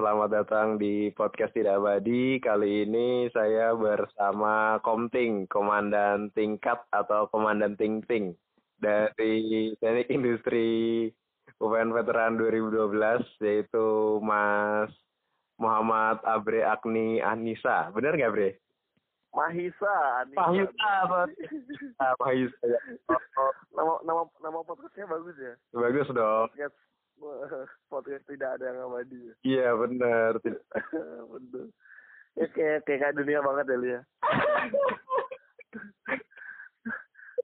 selamat datang di podcast Tidak Abadi. Kali ini saya bersama Komting, Komandan Tingkat atau Komandan Ting Ting dari Teknik Industri UPN Veteran 2012, yaitu Mas Muhammad Abre Agni Anissa. Bener nggak, Bre? Mahisa, Anissa. Mahisa. Ah, Mahisa. ya. Oh, nama nama nama podcastnya bagus ya. bagus dong. Podcast podcast tidak ada yang abadi. ya. Iya. Tidak- Betul. Ya kayak kayak dunia banget ya Lia.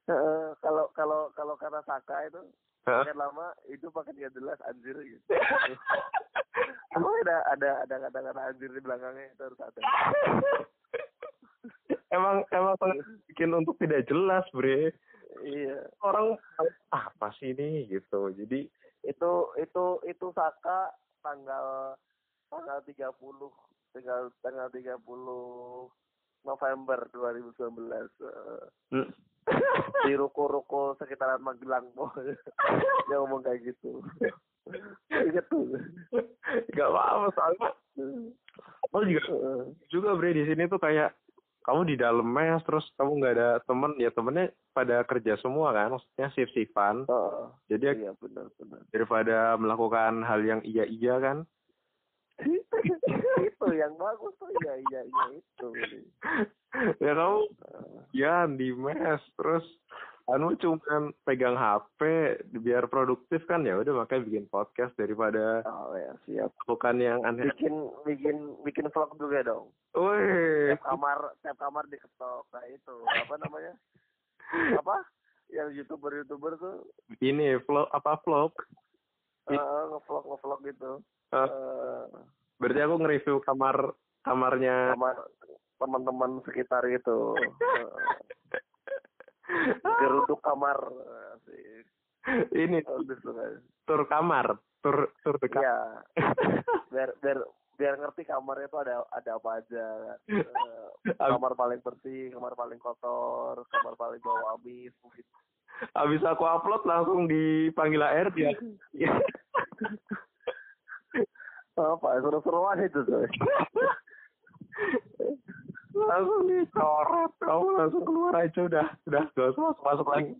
Eh, Kalau kalau kalau kata Saka itu makin lama itu makin gak jelas anjir gitu. Emang ada ada ada kata-kata anjir di belakangnya itu harus ada. emang emang sangat bikin untuk tidak jelas, Bre. Iya. Orang ah, apa sih ini gitu. Jadi itu itu itu Saka tanggal tanggal 30 tanggal tanggal 30 November 2019 eh, hmm. di ruko-ruko sekitaran Magelang po dia ngomong kayak gitu. Inget tuh. Gak apa-apa soalnya lo juga Eh, juga bre di sini tuh kayak kamu di dalam mes terus kamu nggak ada temen ya temennya pada kerja semua kan maksudnya shift shiftan oh, jadi iya benar benar. daripada melakukan hal yang iya iya kan. Itu yang bagus tuh iya iya iya itu. Ya kamu Eh, ya di mes terus anu cuman pegang HP biar produktif kan ya udah makanya bikin podcast daripada oh ya siap. lakukan yang aneh. Bikin bikin bikin vlog juga dong. Wih, tiap kamar tiap kamar diketok nah itu apa namanya? Apa? Yang youtuber youtuber tuh. Ini vlog apa vlog? Eh, ngevlog ngevlog gitu. Eh, Eh, berarti aku nge-review kamar kamarnya sama teman-teman sekitar gitu Eh, geruduk kamar sih ini tuh guys tur kamar tur tur dekat ya biar biar biar ngerti kamarnya tuh ada ada apa aja. Eh, kamar paling bersih kamar paling kotor kamar paling bau amis mungkin Habis aku upload langsung dipanggil AR dia. apa seru-seruan itu tuh langsung dicoret. Kamu langsung keluar aja udah. Udah gak usah masuk, masuk lagi.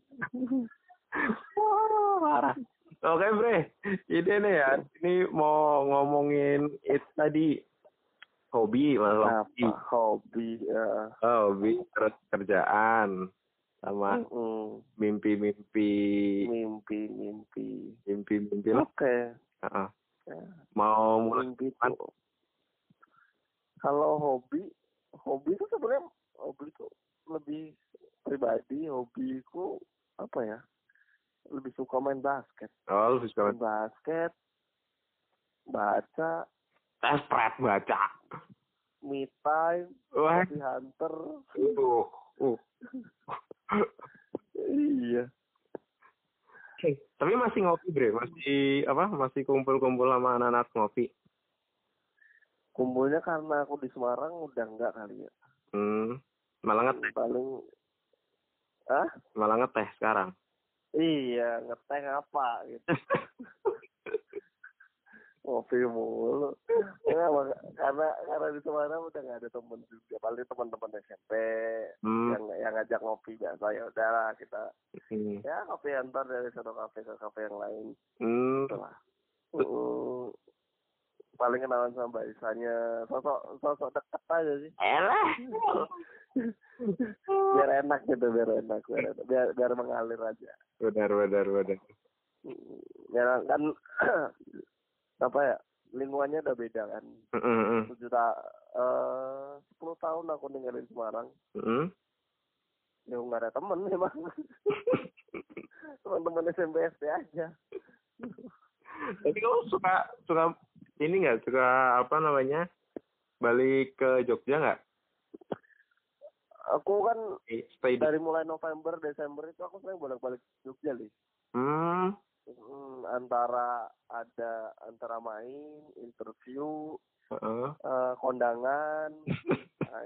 Wah, marah. Oke bre, ini nih ya. Ini mau ngomongin itu tadi hobi masalah hobi. hobi ya Oh, hobi terus kerjaan sama mimpi-mimpi mimpi mimpi mimpi-mimpi lo. oke Heeh. Ya, Mau mulai mimpi kalau hobi hobi itu sebenarnya hobi itu lebih pribadi hobiku apa ya lebih suka main basket Oh, lu bisa main basket baca tes pret baca. me time hobby hunter uh, uh. iya Tapi masih ngopi, Bre. Masih apa? Masih kumpul-kumpul sama anak-anak ngopi. Kumpulnya karena aku di Semarang udah enggak kali ya Hmm. Malah ngeteh, paling ah malah ngeteh sekarang. iya ngeteh apa gitu ngopi mulu ya, karena karena di Semarang udah nggak ada temen juga paling teman-teman SMP Hmm. yang yang ngajak ngopi biasa ya udahlah kita Hmm. ya kopi antar dari satu kafe ke kafe yang lain Hmm. gitu lah Mm, paling kenalan sama Mbak Isanya. Sosok sosok dekat aja sih. Elah. biar enak gitu biar enak biar enak. biar, biar mengalir aja. Benar, benar, benar. Mm, ya kan apa ya lingkungannya udah beda kan. Hmm, hmm, tujuh ta eh sepuluh tahun aku ninggalin Semarang. Hmm. ya nggak ada temen memang. Teman-teman SMP SD aja. Tapi kamu suka suka ini nggak suka apa namanya balik ke Jogja nggak? aku kan Stay dari mulai November Desember itu aku sering bolak-balik Jogja nih Hmm. Hmm, antara ada antara main interview Heeh. eh, kondangan nah,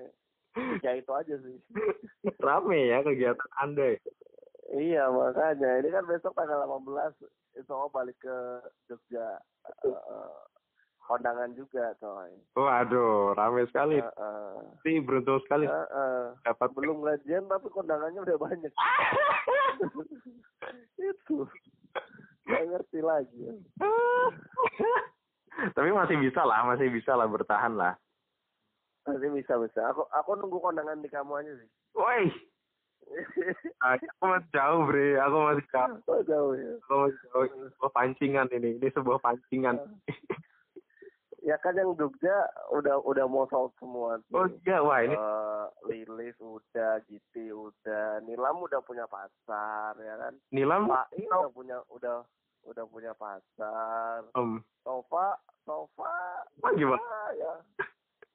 ya itu aja sih Rame ya kegiatan Anda. ya? iya makanya ini kan besok tanggal 18 insya Allah balik ke Jogja Eh, kondangan juga coy Waduh, rame sekali. Heeh. Sih beruntung sekali Heeh. dapat belum gajian tapi kondangannya udah banyak itu nggak ngerti lagi ya. Tapi masih bisa lah, masih bisa lah bertahan lah. nanti bisa bisa aku aku nunggu kondangan di kamu aja sih Woi, aku masih jauh, Bre. Aku masih jauh. oh jauh ya Aku masih jauh. Sebuah pancingan ini. Ini sebuah pancingan. Ya kan yang Jogja udah udah mau sold semua Oh iya, wah ini Eh, Lilis udah, Giti udah, Nilam udah punya pasar ya kan. Nilam Pak udah punya udah udah punya pasar. um, Sofa, sofa, Wah, gimana? ya.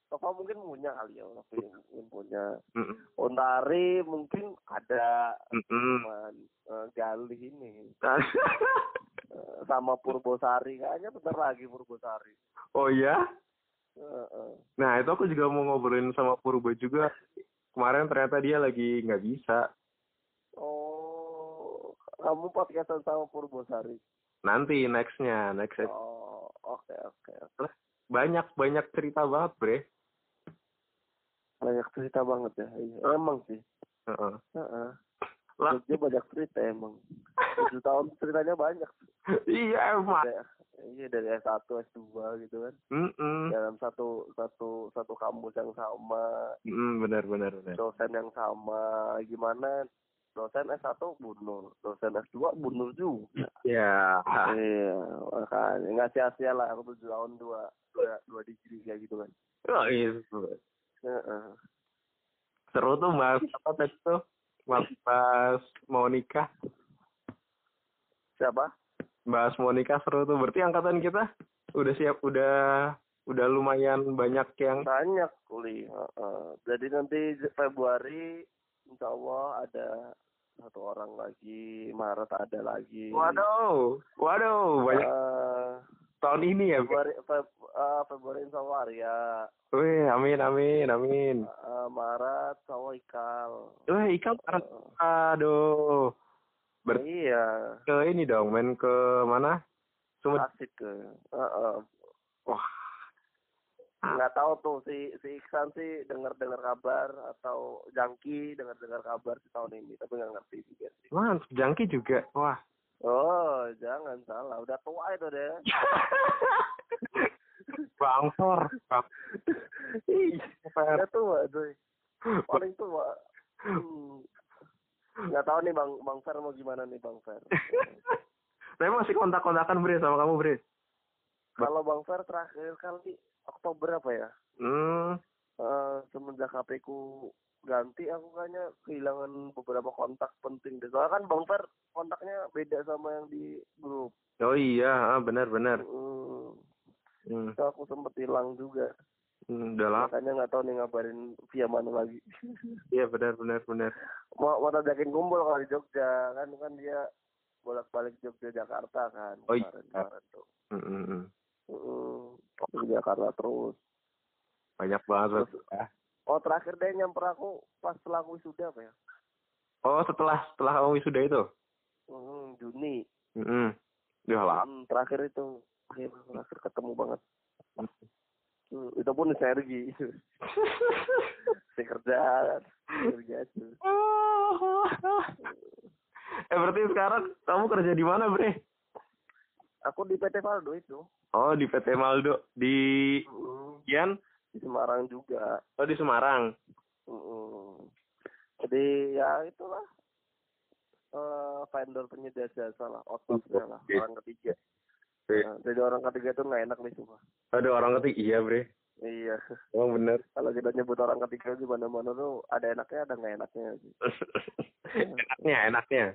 Sofa mungkin punya kali ya, tapi mungkin punya. Mm-mm. Ontari mungkin ada, Mm-mm. cuman eh, Galih ini sama Purbosari kayaknya bentar lagi Purbosari. oh iya? Eh, eh. Nah itu aku juga mau ngobrolin sama Purba juga. Kemarin ternyata dia lagi nggak bisa. Oh, kamu podcastan sama Purbosari. Nanti nextnya, next. Oh, oke oke. oke. banyak banyak cerita banget bre. Banyak cerita banget ya. Iya, emang sih. Heeh. Heeh. Lah, Jogja banyak cerita emang. Tujuh tahun ceritanya banyak. iya emang. Dari, iya dari S1, S2 gitu kan. Mm-mm. Dalam satu satu satu kampus yang sama, Mm, benar benar benar. dosen yang sama. Gimana dosen S1 bunur, dosen S2 bunur juga. Ya. Iya, makanya nggak sia-sia lah aku tujuh tahun dua dua, dua degree kayak gitu kan. Oh, iya. Heeh. Seru tuh bahas apa tuh? Mau nikah. Siapa? Mau nikah seru tuh. Berarti angkatan kita udah siap, udah udah lumayan banyak yang Banyak kuliah. heeh. Jadi nanti Februari insya Allah ada satu orang lagi, Maret ada lagi. Waduh, waduh, banyak Eh, tahun ini ya. Februari, Feb, eh, Februari insya Allah Arya. Wih, amin, amin, amin. Eh, Maret Allah Ikal. Wih, ikan Eh, aduh. Ber iya, ke ini dong, main ke mana? Sumut. asik ke. Heeh. Wah. nggak tahu tuh si si Iksan sih dengar dengar kabar atau Jangki dengar dengar kabar di tahun ini tapi nggak ngerti juga sih Man, jangki juga. Wah. Oh jangan salah udah tua itu deh Bangsor. Ih, Apa? udah tua tuh paling tua Hmm. nggak tahu nih bang bang Fer mau gimana nih bang Fer Saya masih kontak-kontakan Bre sama kamu Bre. kalau bang Fer terakhir kali Oktober apa ya Hmm. Eh, semenjak HP ku ganti aku kayaknya kehilangan beberapa kontak penting deh soalnya kan bang Fer kontaknya beda sama yang di grup Oh iya, ah, benar benar. Hmm, Hmm. itu aku sempet hilang juga Hmm, udah lama. makanya nggak tahu nih ngabarin via mana lagi Iya benar benar benar. mau mau tajakin kumpul kalau di Jogja kan kan dia bolak balik Jogja Jakarta kan Oh, iya. kemarin kemarin tuh Hmm, hmm, hmm. Hmm, di Jakarta terus Banyak banget. Terus- ya. Oh terakhir dia nyamper aku pas setelah wisuda apa ya Oh setelah setelah kamu wisuda itu? hmm, Juni Hmm. Udah lama. Hmm, terakhir itu Iya, terakhir ketemu banget Hmm, itu pun di Sergi si kerja kerja eh berarti sekarang kamu kerja di mana Bre? aku di PT Valdo itu Oh di PT Maldo di Hmm, Gian? Di Semarang juga Oh di Semarang. Hmm. jadi ya itulah eh vendor penyedia jasa lah outsource lah Oke. orang ketiga. Nah, jadi orang ketiga itu nggak enak nih semua Ada orang ketik iya Bre. iya Emang bener. kalau kita nyebut orang ketiga di mana mana tuh ada enaknya ada nggak enaknya sih enaknya enaknya.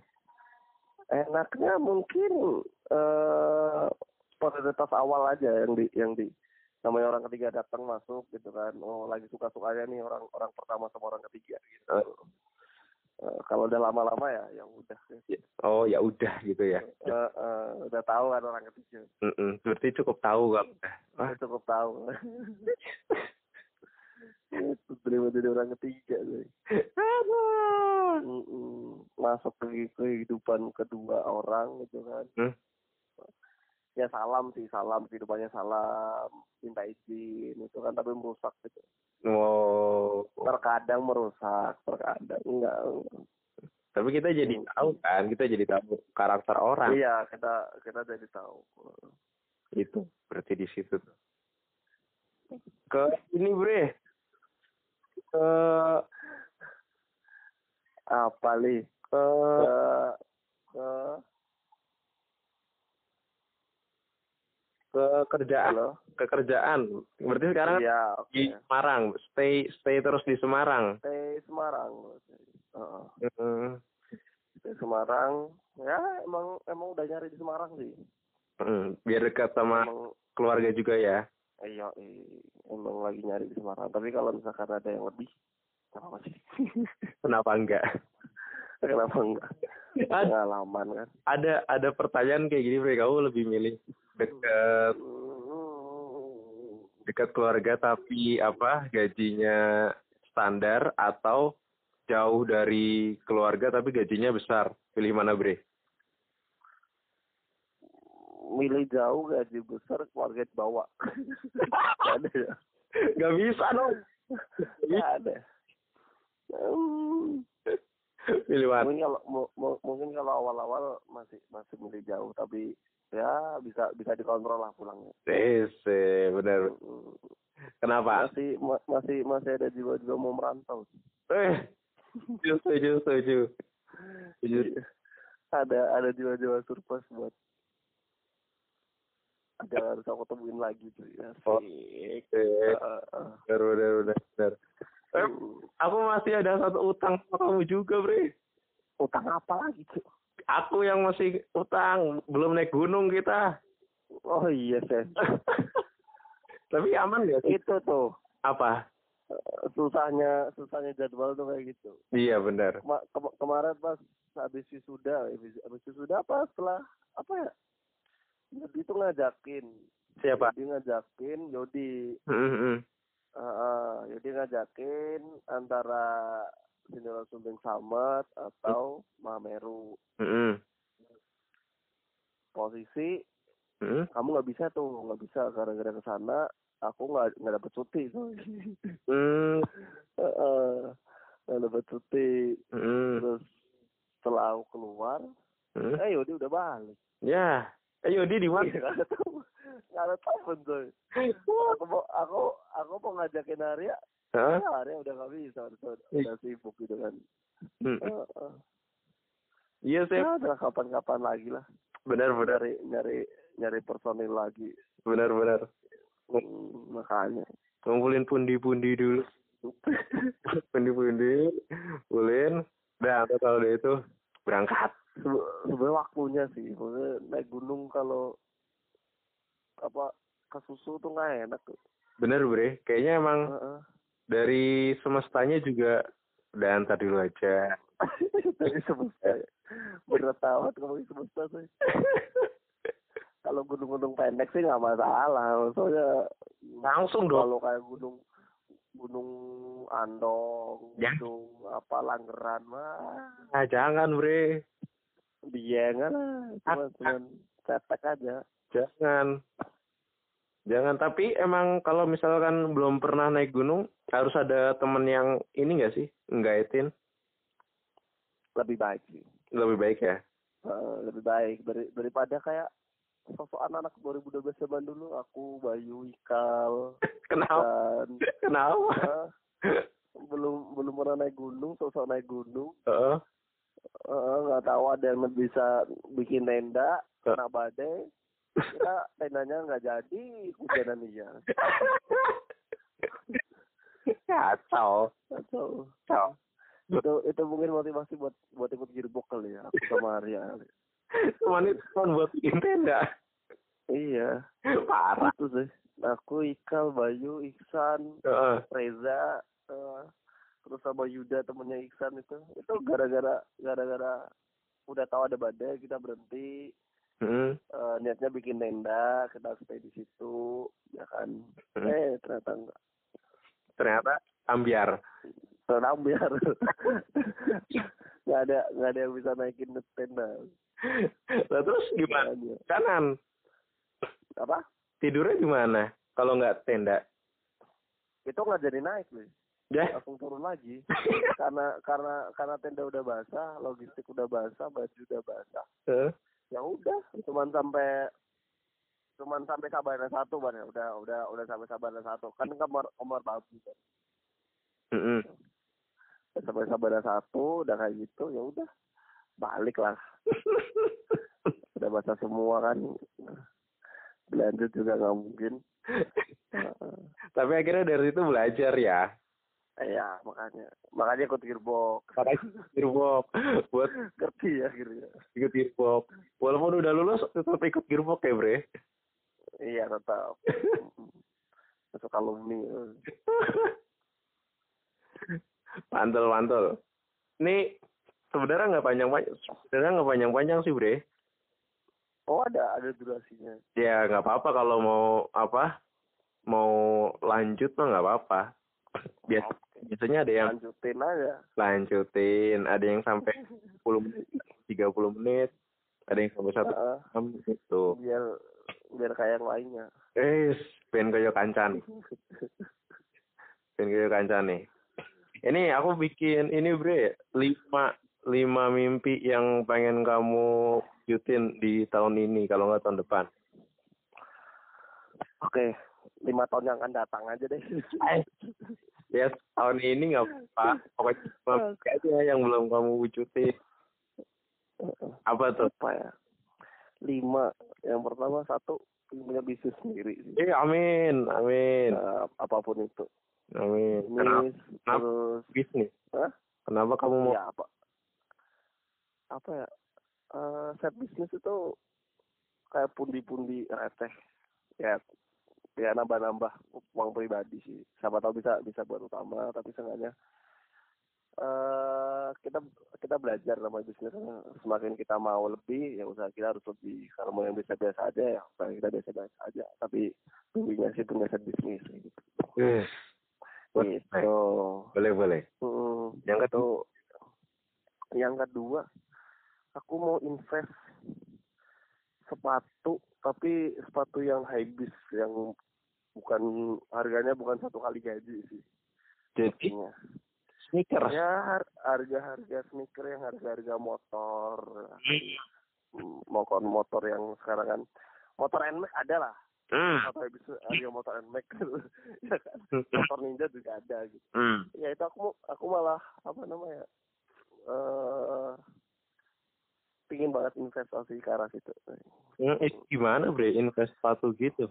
enaknya mungkin eh prioritas awal aja yang di yang di namanya orang ketiga datang masuk gitu kan oh lagi suka sukanya nih orang orang pertama sama orang ketiga gitu Eh, kalau udah lama-lama ya ya udah Oh ya udah gitu ya. Eh, eh, udah tahu kan orang ketiga Mm-mm. Berarti cukup tahu kan. Udah cukup tahu itu terima jadi orang ketiga tuh Aduh. Mm-mm. masuk ke kehidupan kedua orang gitu kan Hmm. Ya salam sih salam kehidupannya salam minta izin itu kan tapi merusak gitu Wow. terkadang merusak terkadang enggak Tapi kita jadi tahu kan, kita jadi tahu karakter orang. iya kita kita jadi tahu Itu berarti di situ. Ke ini bre. Ke apa li ke ke ke ke kerjaan, halo ke kerjaan. Berarti sekarang kan iya di oke Semarang, stay stay terus di Semarang. Teh Semarang Heeh. Hmm. Teh Semarang ya emang emang udah nyari di Semarang sih Hmm, Biar dekat sama emang keluarga juga ya. iya emang lagi nyari di Semarang tapi kalau misalkan ada yang lebih kenapa sih Kenapa enggak? kenapa enggak pengalaman kan ada ada pertanyaan kayak gini, Bre. Kamu lebih milih dekat dekat keluarga tapi apa gajinya standar atau jauh dari keluarga tapi gajinya besar? Pilih mana, Bre? milih jauh gaji besar keluarga dibawa Nggak ada ya bisa dong. Nggak ada Hmm, Pilih mana? mungkin kalau mu- mu- mungkin kalau awal-awal masih masih milih jauh tapi ya bisa bisa dikontrol lah pulangnya Yes, benar. Kenapa? masih ma- masih masih ada jiwa-jiwa mau merantau Eh, setuju, setuju. Setuju. ada ada jiwa-jiwa surplus buat ada harus aku temuin lagi tuh ya Oh. Eh, benar, benar, benar, benar. Aku masih ada satu utang sama kamu juga, Bre. utang apa lagi tuh Aku yang masih utang, belum naik gunung kita. oh iya sih Tapi aman gak sih? itu tuh Apa? eh, susahnya susahnya jadwal tuh kayak gitu Iya, benar. Kema- kema- kemarin pas habis wisuda habis, wisuda apa setelah apa ya Yodi tuh ngajakin Siapa? Yodi ngajakin Yodi hmm. Uh, Yodi ngajakin antara Sindoro Sumbing Samet atau Mameru Hmm, posisi hmm. kamu nggak bisa tuh nggak bisa gara-gara ke sana aku nggak nggak dapet cuti Hmm, Heeh. nggak dapet cuti hmm, terus setelah aku keluar hmm. eh Yodi udah balik Ya. Eh, Yodi di mana? Iya, nggak ada tahu nggak ada coy aku mau aku aku mau ngajakin Arya Hah? ya Arya udah nggak bisa udah, udah sibuk gitu kan Hmm. Heeh. Iya, sih. ya udah kapan-kapan lagi lah Benar, benar. nyari nyari nyari personil lagi Benar, benar. Hmm, makanya Ngumpulin pundi-pundi dulu. Pundi-pundi. Kumpulin. Udah, kalau udah itu berangkat. Sebe- sebenarnya waktunya sih maksudnya naik gunung kalau apa ke susu tuh nggak enak tuh Bener, Bre. Kayaknya emang Heeh. dari semestanya juga udah ntar dulu aja. dari semesta berat amat ngomongin semesta sih kalau gunung-gunung pendek sih nggak masalah soalnya Langsung dong. kalau kayak gunung gunung andong Ya. gunung apa langgeran mah Nah, jangan, Bre. Dieng lah cuman cuman cetek aja Jangan. Jangan. Tapi emang kalau misalkan belum pernah naik gunung, harus ada temen yang ini nggak sih? Nggaitin. lebih baik sih Lebih baik ya. Eh, lebih baik dari, daripada kayak sosok anak-anak 2012 zaman dulu aku Bayu Ikal Kenapa? dan Kenapa? eh, belum belum pernah naik gunung sosok naik gunung Heeh. Eh, nggak tahu ada yang bisa bikin tenda kena badai ya tendanya nggak jadi hujanan iya Kacau. atau Kacau. itu itu mungkin motivasi buat buat ikut gearbox kali ya aku sama Arya Cuman itu cuma buat bikin tenda. iya Parah. itu sih aku Ikal Bayu Iksan Heeh. Reza eh, terus sama Yuda temennya Iksan itu itu gara-gara gara-gara udah tahu ada badai kita berhenti Hmm. eh, niatnya bikin tenda kita stay di situ ya kan Hmm. eh ternyata enggak Ternyata ambiar. tenang biar nggak ada nggak ada yang bisa naikin tenda Nah, terus gimana? Makanya. Kanan. apa Tidurnya di mana? Kalau nggak tenda? itu nggak jadi naik nih Ya. langsung turun lagi karena karena karena tenda udah basah logistik udah basah baju udah basah Heeh. ya udah cuman sampai cuman sampai Sabana satu ban ya udah udah udah sampai Sabana satu kan kamar kamar babu kan Mm-mm. Udah sampai Sabana satu udah kayak gitu ya udah balik lah udah basah semua kan belanja juga nggak mungkin. Tapi akhirnya dari situ belajar ya. Iya, makanya. Makanya ikut gearbox. Makanya gearbox buat Ngerti ya akhirnya. ikut gearbox. Walaupun udah lulus tetap ikut gearbox ya, Bre. Iya, tetap. Masuk alumni. Mantul, mantul. Ini sebenarnya nggak panjang-panjang, sebenarnya nggak panjang-panjang sih, Bre. Oh, ada ada durasinya. Ya nggak apa-apa kalau mau apa, mau lanjut mah nggak apa-apa. Bias, biasanya ada yang Lanjutin aja. lanjutin, ada yang sampai 10 menit, 30 menit, ada yang sampai satu Heeh. jam gitu. biar biar kayak yang lainnya. Eh, pengen kayak kancan. Pengen kayak kancan nih. Ini aku bikin ini bre lima lima mimpi yang pengen kamu wujudin di tahun ini kalau nggak tahun depan. Oke, lima tahun yang akan datang aja deh. Ya tahun ini nggak apa pokoknya lima mimpi aja yang belum kamu wujudin. Apa tuh? Apa ya? Lima. Yang pertama satu punya bisnis sendiri sih. Eh, amin, amin, Nah, apa pun itu. amin. Bisnis, Kenapa? terus bisnis? Hah? Kenapa kamu mau? ya apa apa ya eh set bisnis itu kayak pundi-pundi receh ya ya nambah-nambah uang pribadi sih siapa tahu bisa bisa buat utama tapi seenggaknya eh kita kita belajar sama bisnis semakin kita mau lebih ya usaha kita harus lebih kalau mau yang biasa-biasa aja ya usaha kita biasa-biasa aja tapi intinya sih set bisnis gitu. Eh, gitu. boleh boleh. Hmm, Yang kedua, yang kedua aku mau invest sepatu tapi sepatu yang high bis yang bukan harganya bukan satu kali gaji sih. Jadi? Sneakers. ya har- harga-harga sneaker yang harga-harga motor. Hmm, motor motor yang sekarang kan motor NMAX ada lah. Hmm. atau high bis harga motor NMAX ya kan? Motor ninja juga ada gitu. Hmm. ya itu aku aku malah apa namanya eh pingin banget investasi ke arah situ Hmm, eh, gimana bre invest sepatu gitu?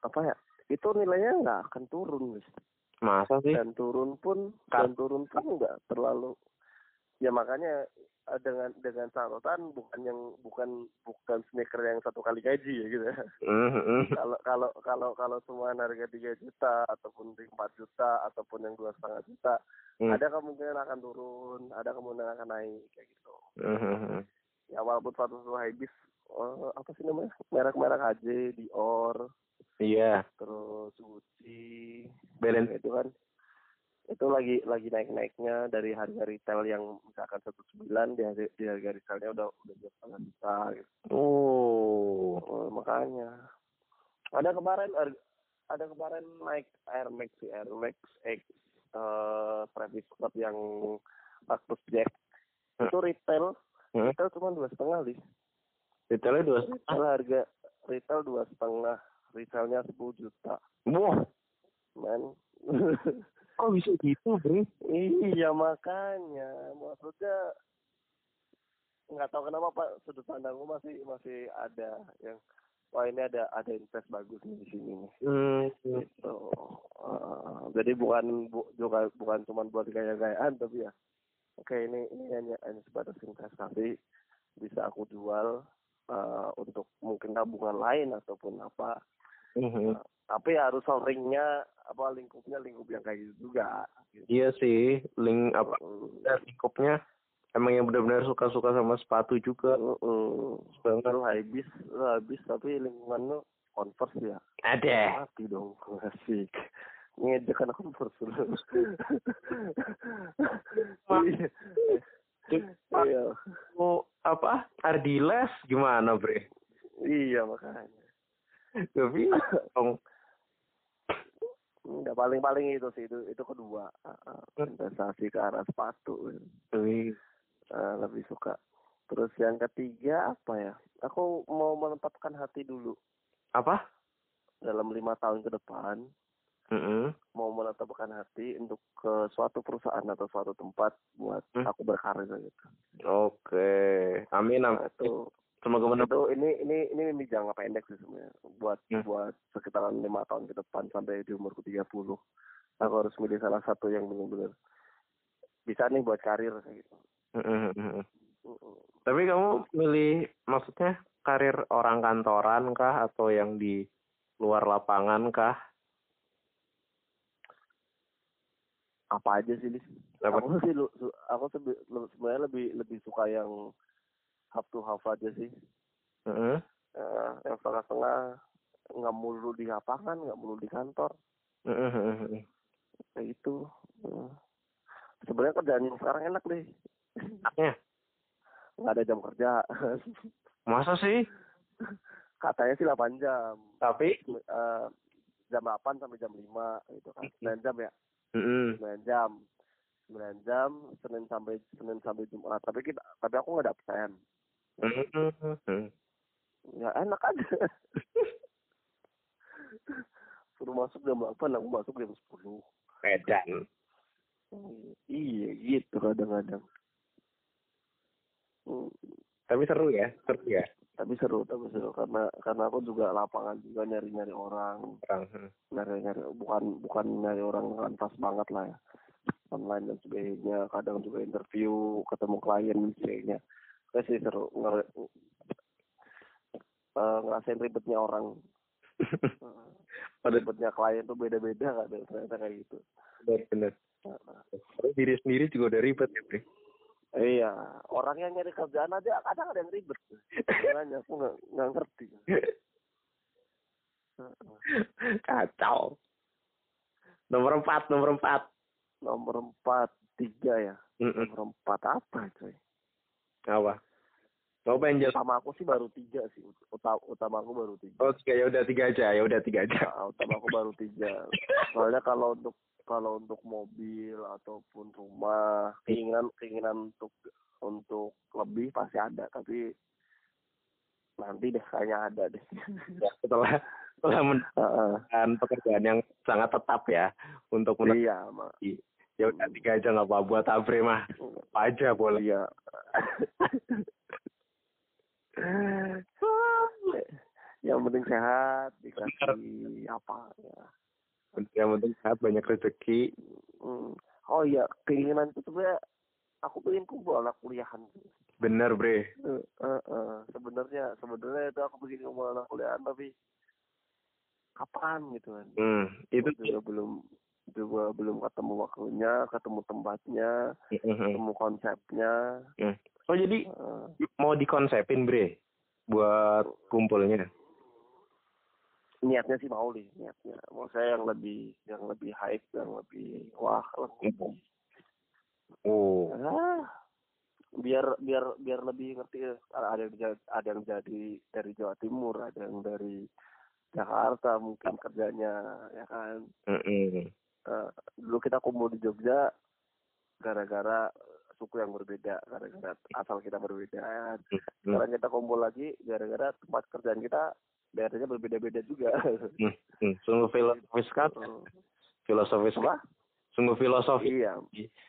apa ya itu nilainya nggak akan turun guys Masa sih? dan turun pun Kak. dan turun pun nggak terlalu ya makanya dengan dengan catatan bukan yang bukan bukan sneaker yang satu kali gaji ya gitu ya. Hmm, hmm. kalau kalau kalau kalau semua harga tiga juta ataupun empat juta ataupun yang dua setengah juta Hmm. ada kemungkinan akan turun ada kemungkinan akan naik kayak gitu hmm. ya walaupun satu habis eh, apa sih namanya merek-merek AJ Dior Iya, terus Gucci balance. itu kan itu lagi lagi naik naiknya dari harga retail yang misalkan satu sembilan di harga, di harga retailnya udah udah dua setengah juta gitu. Oh, Oh, makanya. Ada kemarin ada kemarin naik Air Max sih Air Max X eh Travis Scott yang Cactus Jack. Hmm. itu retail Hmm. retail cuma dua setengah li detailnya dua retail harga retail dua setengah retailnya sepuluh juta. Wah, men kok bisa gitu, bre? iya makanya. Maksudnya nggak tahu kenapa pak sudut pandangku masih masih ada yang wah ini ada ada invest bagus nih di sini nih. Hmm, gitu. Eh, jadi bukan bu, juga bukan cuma buat gaya-gayaan tapi ya oke ini ini hanya hanya sebatas investasi bisa aku jual eh, untuk mungkin tabungan lain ataupun apa. Hmm. tapi harus seringnya apa lingkupnya lingkup yang kayak gitu juga gitu. Iya sih, link apa Mm. lingkupnya emang yang benar-benar suka-suka sama sepatu juga. Mm-mm. Banget. lu habis lu habis tapi lingkungan lu converse ya Ada. mati dong asik ngejek kan converse lu iya Mau apa? Ardiles gimana, bre? iya makanya Tapi dong. Enggak paling-paling itu sih itu itu kedua ah, investasi ke arah sepatu Wih. Ah, lebih suka terus yang ketiga apa ya aku mau menetapkan hati dulu Apa? dalam lima tahun ke depan Mm-mm. mau menetapkan hati untuk ke suatu perusahaan atau suatu tempat buat Hmm. aku berkarir gitu Oke. Amin nah, amin. itu Semoga itu ini ini ini mimpi jangka pendek sih sebenarnya buat Hmm. buat sekitaran lima tahun ke depan sampai di umurku 30 aku harus milih salah satu yang benar-benar bisa nih buat karir gitu Mm-mm, mm-mm. Mm-mm. Tapi kamu milih maksudnya karir orang kantoran kah atau yang di luar lapangan kah? apa aja sih Lis? Apa? aku sih lu- aku sebenarnya lebih lebih suka yang half to half aja sih. Mm-mm. Eh, yang setengah-setengah nggak mulu di lapangan nggak mulu di kantor. Kayak itu Eh. sebenarnya kerjaan yang sekarang enak deh. Enaknya? nggak ada jam kerja. Masa sih? katanya sih 8 jam. Tapi? Eh, jam 8 sampai jam 5 gitu kan. 9 jam ya? Mm-mm. 9 jam. 9 jam Senin sampai Senin sampai Jumat. Tapi kita tapi aku nggak dapet sen Ya enak aja suruh masuk jam 8 aku masuk jam 10 Medan. iya gitu kadang-kadang. Hmm, Tapi seru ya, seru ya. tapi seru tapi seru. Karena karena aku juga lapangan juga nyari-nyari orang. Orang. hmm. nyari-nyari bukan bukan nyari orang kantas banget lah ya. Online dan sebagainya. Kadang juga interview ketemu klien dan sebagainya Kayak sih seru Nger eh, ngerasain ribetnya orang Pada ribetnya klien tuh beda-beda kan ternyata kayak gitu benar-benar. Eh, Tapi diri sendiri juga udah ribet ya, Bre. iya orang yang nyari kerjaan aja kadang ada yang ribet makanya aku nggak nggak ngerti Kacau. Nomor empat, nomor empat. nomor empat tiga ya Mm-mm. nomor empat apa coy Apa? Kamu pengen jawab? utama aku sih baru tiga sih. Utama utama aku baru tiga. Oh, tiga, ya udah tiga aja, ya udah tiga aja. Nah, utama aku baru tiga. Soalnya kalau untuk kalau untuk mobil ataupun rumah keinginan keinginan untuk untuk lebih pasti ada. Tapi nanti deh kayaknya ada deh. Ya, setelah setelah mendapatkan pekerjaan yang sangat tetap ya untuk iya mak Ya udah tiga aja nggak apa buat Abre mah. Apa aja boleh. iya yang penting sehat dikasih apa ya Yang penting sehat banyak rezeki. Hmm. oh iya keinginan itu sebenarnya aku pengen kumpul anak kuliahan Bener bre. Eh, eh, eh. sebenarnya sebenarnya itu aku begini ngomong anak kuliah tapi kapan gitu kan Hmm, itu juga belum juga belum ketemu waktunya ketemu tempatnya ketemu konsepnya. Oh jadi Eh, mau dikonsepin bre? Buat kumpulnya. niatnya sih mau nih niatnya. Mau saya yang lebih yang lebih hype yang lebih wah lebih Oh. ah, biar biar biar lebih ngerti ada yang jadi, ada yang jadi dari Jawa Timur ada yang dari Jakarta mungkin kerjanya ya kan? Mm-mm. Eh, dulu kita kumpul di Jogja gara-gara suku yang berbeda gara-gara asal kita berbeda kan. Sekarang kita kumpul lagi gara-gara tempat kerjaan kita daerahnya berbeda-beda juga Hmm. Hmm. Sungguh filosofis kan? Filosofis apa Sungguh filosofis. iya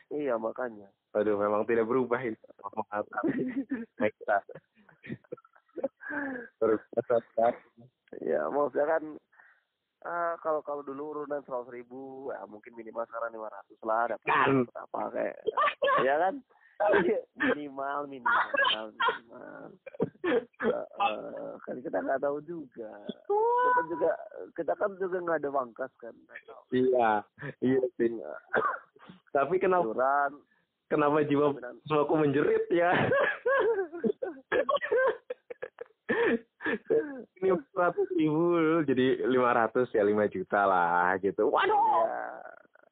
iya makanya Aduh, memang tidak berubah kan? ya maksudnya kan ah kalau kalau dulu urunan seratus ribu ya mungkin minimal sekarang lima ratus lah dapat Kan. apa kayak ya kan minimal minimal minimal Eh, kan kita nggak tahu juga kita juga kita kan juga nggak ada bangkas kan. Iya, iya sih. Tapi kenapa Iuran, kenapa jiwa aku menjerit ya? Ini seratus ribu jadi lima ratus ya lima juta lah gitu. Waduh. ya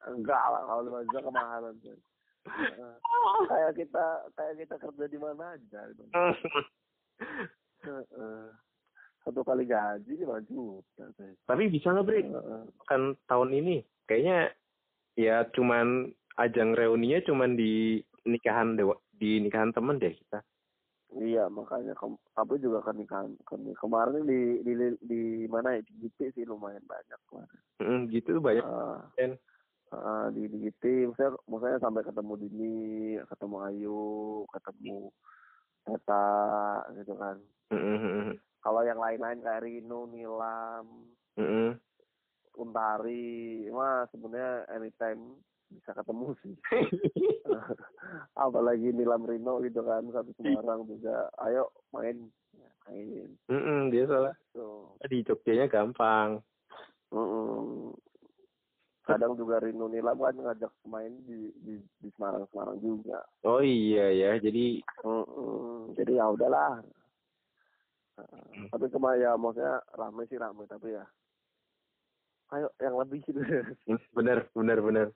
enggak lah kalau lima juta kemahalan kan Eh, kayak kita kayak kita kerja di mana aja gitu. Satu kali gaji lima juta. Tapi bisa nggak? Heeh. Kan tahun ini kayaknya ya cuman ajang reuninya cuman di nikahan dewa di nikahan temen deh kita. Iya makanya kem tapi juga kan kan kemarin di di di mana ya di GP sih lumayan banyak kemarin. Mm, gitu banyak Ah, kan. ah, di di GP maksudnya maksudnya sampai ketemu Dini, ketemu Ayu, ketemu Teta gitu kan. Mm, mm, Kalau yang lain-lain kayak Rino, Nilam, mm, mm. Untari, mah sebenarnya anytime bisa ketemu sih. Apalagi Nilam Rino gitu kan satu Semarang juga. Ayo main, Ya, main. Mm, mm, dia soalnya Tuh. di Jogjanya gampang. Mm-mm. Kadang juga Rino Nilam kan ngajak main di di, di Semarang Semarang juga. Oh iya ya, jadi Mm-mm. Jadi ya udahlah. Uh, tapi kemarin ya maksudnya rame sih rame tapi ya. Ayo yang lebih gitu. mm, bener bener bener.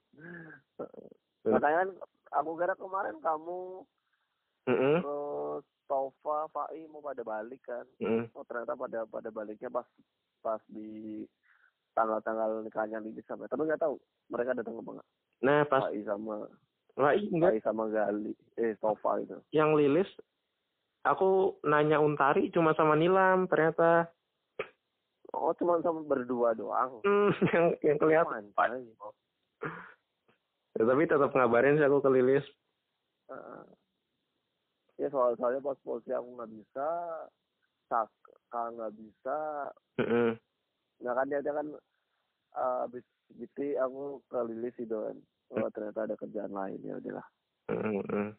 Makanya kan aku kira kemarin kamu Mm, mm, terus Tova, Fai mau pada balik kan. mm. Oh ternyata pada pada baliknya pas pas di tanggal-tanggal nikahnya Lilis sampai. Tapi nggak tahu mereka datang apa enggak. Nah pas Fai sama Wah, enggak Fai sama Gali. Eh Tova itu. yang lilis aku nanya Untari cuma sama Nilam ternyata Oh cuma sama berdua doang. hmm, yang yang kelihatan. Ya, tapi tetap ngabarin sih aku ke Lilis Heeh. ya soal soalnya pas polisi aku nggak bisa, Saka nggak bisa. Nah kan dia dia kan eh, habis gitu aku ke Lilis itu kan. Oh ternyata ada kerjaan lain ya udahlah. Mm-mm.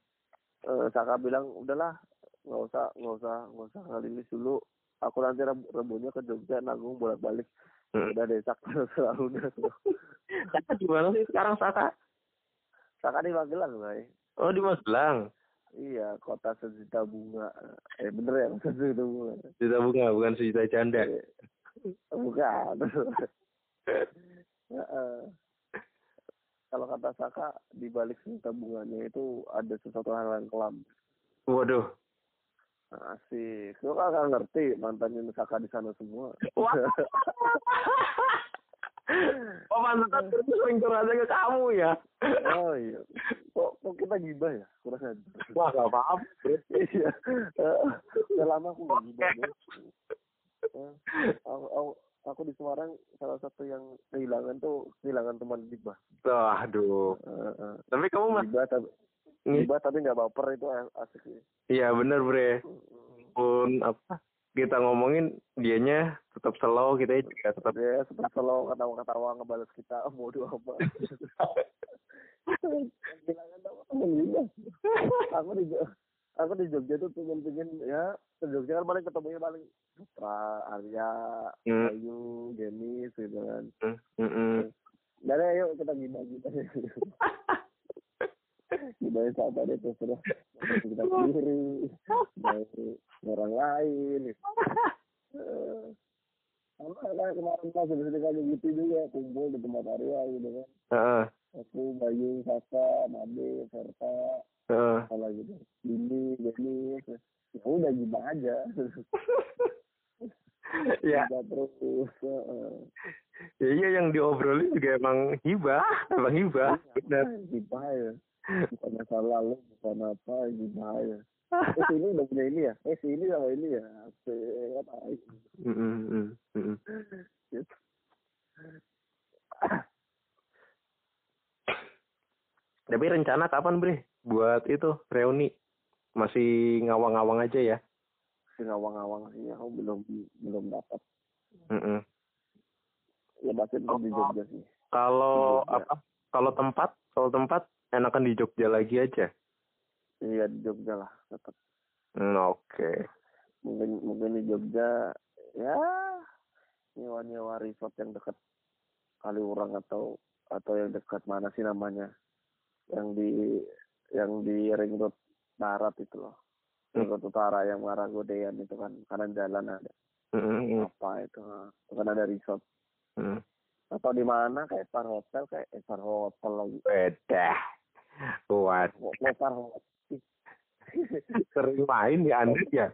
Eh, Saka bilang udahlah nggak usah nggak usah nggak usah ke Lilis dulu. Aku nanti reb- rebunya ke Jogja nanggung bolak balik. Mm. Udah desak selalu udah. Saka gimana sih sekarang Saka Saka di Magelang bay. oh di Magelang Iya, kota sejuta bunga. Eh bener ya, sejuta bunga. juta bunga bukan sejuta janda Eh, Bukan. Kalau kata Saka, di balik sejuta bunganya itu ada sesuatu hal yang kelam. waduh Asik. Lu kan nggak ngerti mantannya Saka di sana semua. Wah. oh mantan terus sering curhat ke kamu ya oh iya. Kok, kok kita gibah ya? Kurang aja. wah gak Bro. iya. Eh, Udah lama aku nggak gibah. Eh, Aku, aku, aku di Semarang salah satu yang kehilangan tuh kehilangan teman gibah. Wah, aduh Eh, eh. tapi kamu masih Gibah tapi gibah tapi nggak baper itu asik sih. iya bener bre pun apa kita ngomongin dianya tetap slow kita juga tetap dia seperti selalu ketawa-ketawa ngebales kita oh, bodoh apa kehilangan tahu temen juga aku di aku di Jogja tuh pengen pengen ya ke Jogja kan paling ketemunya paling Putra Arya Hmm. Ayu Genis gitu kan Mm, mm, mm. dan ayo kita gimana kita sahabat itu sudah. Kita kiri dari orang lain. Gitu. Eh, sama kayak kemarin pas di sini kali gitu juga kumpul di tempat Arya gitu kan. Heeh, aku Bayu Sasa Made Serta heeh. apa gitu Dini Jenny ya udah gimana aja. Ya terus ya iya yang diobrolin juga emang hibah emang hibah bener. gimana ya masa lalu bukan apa gimana ya eh si ini udah punya ini ya? Eh si ini sama ini ya? Asik, apa? Mm, mm, mm, gitu. tapi rencana kapan bre? Buat itu reuni. Masih ngawang-ngawang aja ya? Si ngawang-ngawang sih aku belum belum dapat. Mm, mm. ya pasti tetap di Jogja sih. Kalau apa? Kalau tempat? Kalau tempat enakan di Jogja lagi aja? Iya di Jogja lah tetap. Hmm, oke. Mungkin mungkin di Jogja ya nyewa nyewa resort yang dekat Kaliurang atau atau yang dekat mana sih namanya? Yang di yang di ring road barat itu loh. Ring road utara yang arah Godean itu kan kanan jalan ada. Mm, mm, mm, apa itu itu kan ada resort. Mm. atau di mana kayak Star Hotel kayak Star Hotel lagi. Beda Hotel sering main ya anda ya.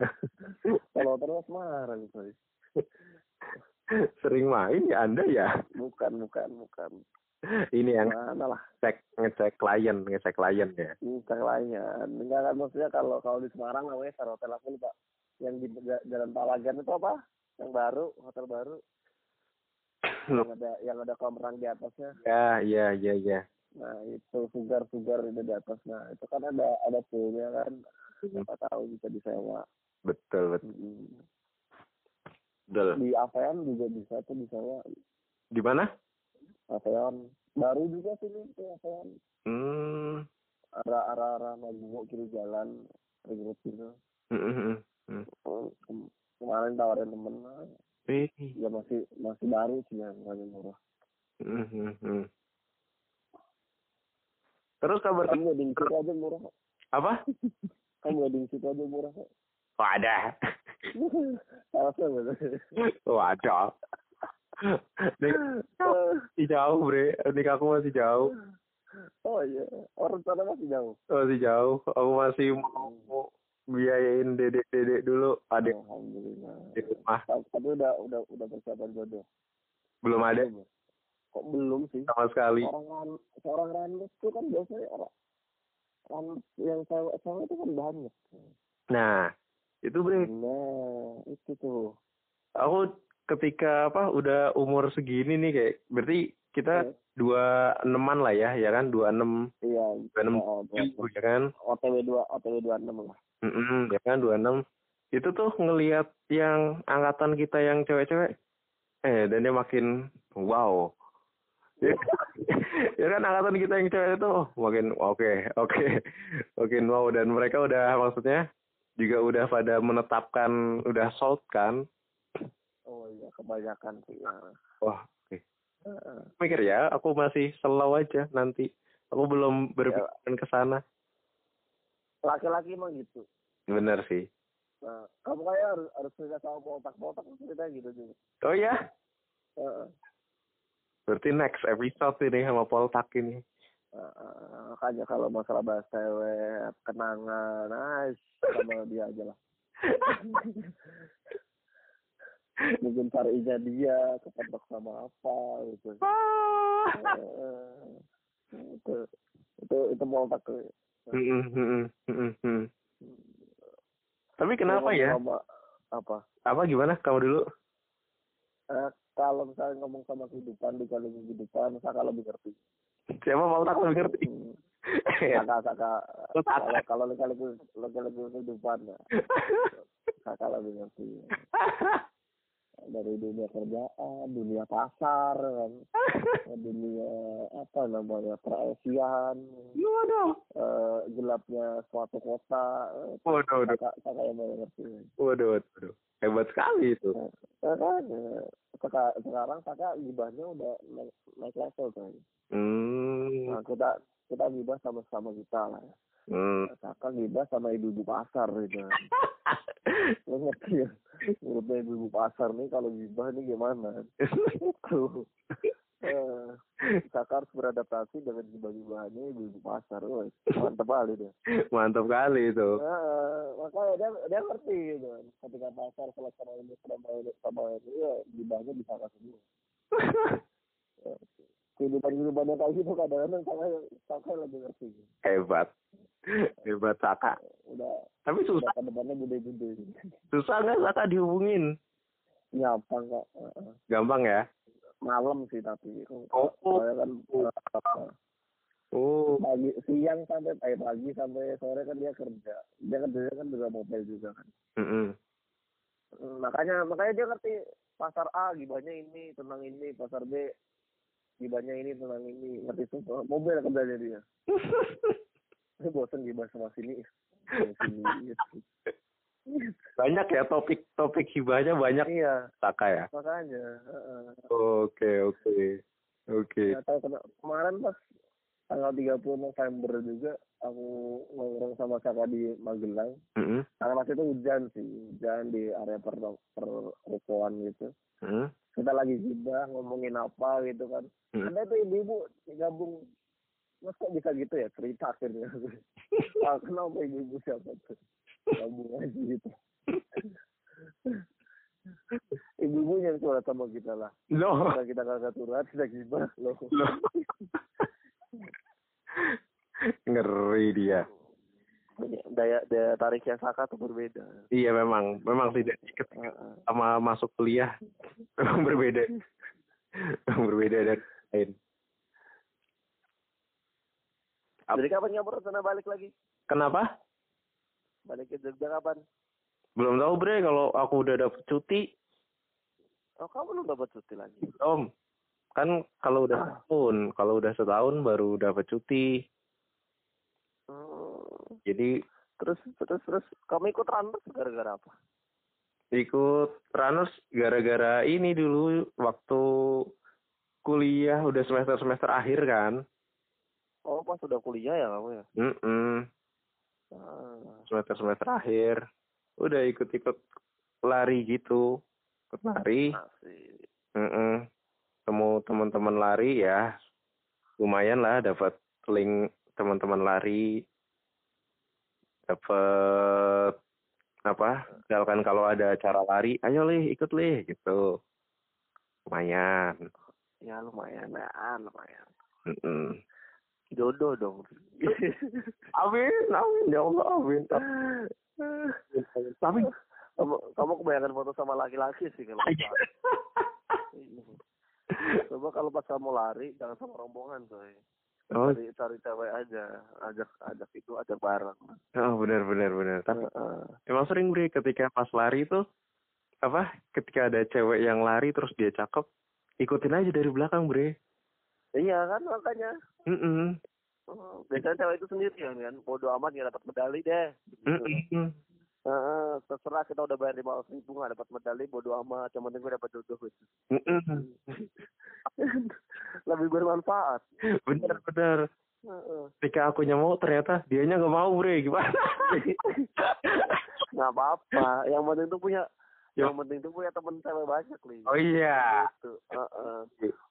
Kalau terus marah gitu Sering main ya Anda ya? bukan bukan bukan. Ini yang mana lah? cek ngecek klien, ngecek klien ya. bukan lainnya enggak kan maksudnya kalau kalau di Semarang namanya Star Hotel aku lupa yang di Ja- Jalan Palagan itu apa? Yang baru hotel baru. Yang ada yang ada kolam renang di atasnya. Ya, iya, iya, iya. Nah itu sugar sugar itu di atas nah itu kan ada ada poolnya kan siapa tahu bisa disewa Betul, betul. Mm. betul. di ASEAN juga bisa tuh disewa Di mana? ASEAN baru juga sini tuh ASEAN Hmm. arah arah arah Maguwo kiri jalan ring road gitu hmm, hmm, hmm. Oh, kem- kemarin tawarin temen Wih. ya masih masih baru sih ya nggak murah Hmm, hmm, hmm. Terus kabar kamu wedding situ aja murah apa? kamu wedding situ aja murah Wadah. Betul. Wadah. Masih jauh, Bre. Nikahku masih jauh. Oh iya, orang sana masih jauh. Masih jauh. Aku masih mau biayain dedek-dedek dulu. Adik Alhamdulillah. di rumah. Tapi udah udah udah persiapan jodoh. Belum ada Belum ya? Kok belum sih? sama sekali. Orang ran, seorang randes itu kan biasanya orang randes yang cewek cewek itu kan banyak. Nah, itu Bre. Nah, itu tuh. Aku ketika apa udah umur segini nih kayak berarti kita dua eneman lah ya, ya kan? Dua enam, Iya, dua enam tujuh, ya kan? OTW 2 OTW 26 lah. Mm-mm, ya kan dua enam. Itu tuh ngelihat yang angkatan kita yang cewek-cewek, eh dan dia makin wow. Ya, ya kan angkatan kita yang cewek itu oh, makin oke oke makin wow dan mereka udah maksudnya juga udah pada menetapkan udah sold kan Oh iya, kebanyakan sih. Nah, wah oke Heeh. mikir ya aku masih slow aja nanti aku belum berpikiran ke sana Laki-laki emang gitu. bener sih Nah, kamu kayak harus harus cerita sama botak-botak cerita gitu juga. oh ya Heeh. Berarti next episode ini sama Poltak ini Heeh. makanya kalau masalah bahas cewek, kenangan, nice sama dia aja lah. Mungkin carinya dia kepentok sama apa gitu. Heeh. itu itu itu mm-mm, mm-mm, mm. tapi kenapa ya apa? apa gimana kamu dulu Eh, kalau misalnya ngomong sama kehidupan dikali kehidupan, Saka lebih ngerti. siapa Poltak lebih ngerti Hmm. Saka Saka Oh, Saka. kalau kalau lagi lagi lagi kehidupan ya, Saka lebih ngerti. Dari dunia kerjaan, dunia pasar kan, dunia apa namanya peresian, eh, gelapnya suatu kota, waduh waduh. Saka Saka yang ngerti. waduh waduh hebat sekali itu. Ya kan, eh, seka- sekarang Saka gibahnya udah naik, naik level kan. hmm, Nah, kita kita gibah sama-sama kita lah. Hmm. Saka gibah sama ibu-ibu pasar gitu. Lo ngerti ya? Menurutnya ibu-ibu pasar nih kalau gibah nih gimana? Tuh. Eh, Saka harus beradaptasi dengan gibah-gibahannya ibu-ibu pasar. Woi, mantep kali deh. mantap kali itu Nah, makanya dia dia ngerti gitu. Ketika pasar kalau sama ini sama ini sama ini ya gibahnya bisa kasih semua. Kehidupan kehidupannya kayak gitu kadang-kadang Saka Saka lebih ngerti. hebat hebat Saka. Udah. Tapi susah. Udah depannya gede-gede. susah nggak Saka dihubungin? Nggak? Heeh. gampang ya? Malam sih tapi. Oh. saya kan uh, oh. pagi siang sampai eh pagi sampai sore kan dia kerja. Dia kerja kan juga mobil juga kan. Mm-mm. Hmm, makanya makanya dia ngerti pasar A gibahnya ini tentang ini pasar B gibahnya ini tentang ini. Ngerti semua. Mobil kerjanya dia ini bosan gibah sama sini sama sini banyak ya topik topik hibahnya banyak iya. Saka ya? Makanya oke oke oke. Kemarin pas tanggal 30 November juga aku nongkrong sama Saka di Magelang. Mm-mm. karena waktu itu hujan sih hujan di area per perrukoan gitu. Mm-mm. kita lagi gibah ngomongin apa gitu kan. Hmm. ada tuh ibu-ibu gabung mas kok bisa gitu ya cerita akhirnya ah, kenapa ibu-ibu siapa tuh gabung aja gitu ibu yang curhat sama kita lah. Loh, Kalau kita kagak curhat, kita gimana loh. loh. Ngeri dia. Daya daya tariknya Saka tuh berbeda. Iya memang, memang tidak Heeh. sama masuk kuliah memang berbeda. Memang berbeda dari lain. Jadi kapan kamu rencana balik lagi? Kenapa? Balik ke Jogja kapan? Belum tahu bre kalau aku udah dapet cuti. Oh kamu belum dapat cuti lagi. Om, kan kalau udah setahun, kalau udah setahun baru dapat cuti. Hmm. Jadi Terus terus terus kamu ikut Randers gara-gara apa? ikut runners gara-gara ini dulu waktu kuliah udah semester semester akhir kan. Oh pas udah kuliah ya kamu ya? Mm Ah. semester semester akhir udah ikut-ikut lari gitu, ikut lari. Asik. Mm Temu teman-teman lari ya, lumayan lah dapat link teman-teman lari, dapat apa? Misalkan kalau ada acara lari, ayo lih ikut lih gitu, lumayan. Ya lumayan ya, lumayan. Mm-mm. Jodoh dong. Amin, amin ya Allah, amin. Tapi kamu, kamu kebanyakan foto sama laki-laki sih kalau. Coba kalau pas kamu lari jangan sama rombongan coy. Oh, Cari cari cewek aja, ajak ajak itu ajak bareng. oh benar benar benar. Tapi Heeh. emang sering bre ketika pas lari tuh apa? Ketika ada cewek yang lari terus dia cakep, ikutin aja dari belakang bre. Iya kan makanya. Mm-mm. Oh, Biasanya cewek itu sendirian kan, bodo amat nggak dapat medali deh. Gitu. Mm-mm. Heeh, terserah kita udah bayar lima ratus ribu nggak dapat medali, bodo amat. Yang penting gue dapat jodoh gitu. Mm-mm. Lebih bermanfaat. Bener bener. Heeh. Ketika akunya mau ternyata dianya nggak mau bre gimana? nggak apa-apa. Yang penting tuh punya, Ya. Yang penting tuh punya temen cewek banyak nih. Oh iya. Gitu. Heeh.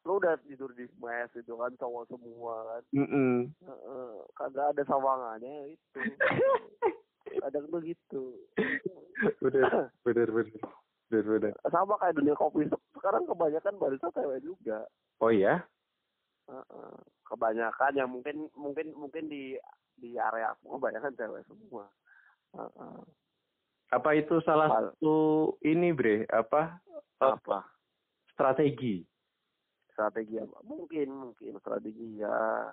Lu udah tidur di mes itu kan cowok semua kan. Mm-mm. Heeh. Kagak ada sawangannya itu. Kadang tuh gitu. bener bener bener bener bener. Sama kayak dunia kopi sekarang kebanyakan barista cewek juga. Oh iya? Heeh. Kebanyakan yang mungkin mungkin mungkin di di area aku kebanyakan cewek semua. Heeh. Apa itu salah Hal- satu ini bre? Apa? eh, Apa? Strategi. Strategi apa? Mungkin mungkin strategi ya.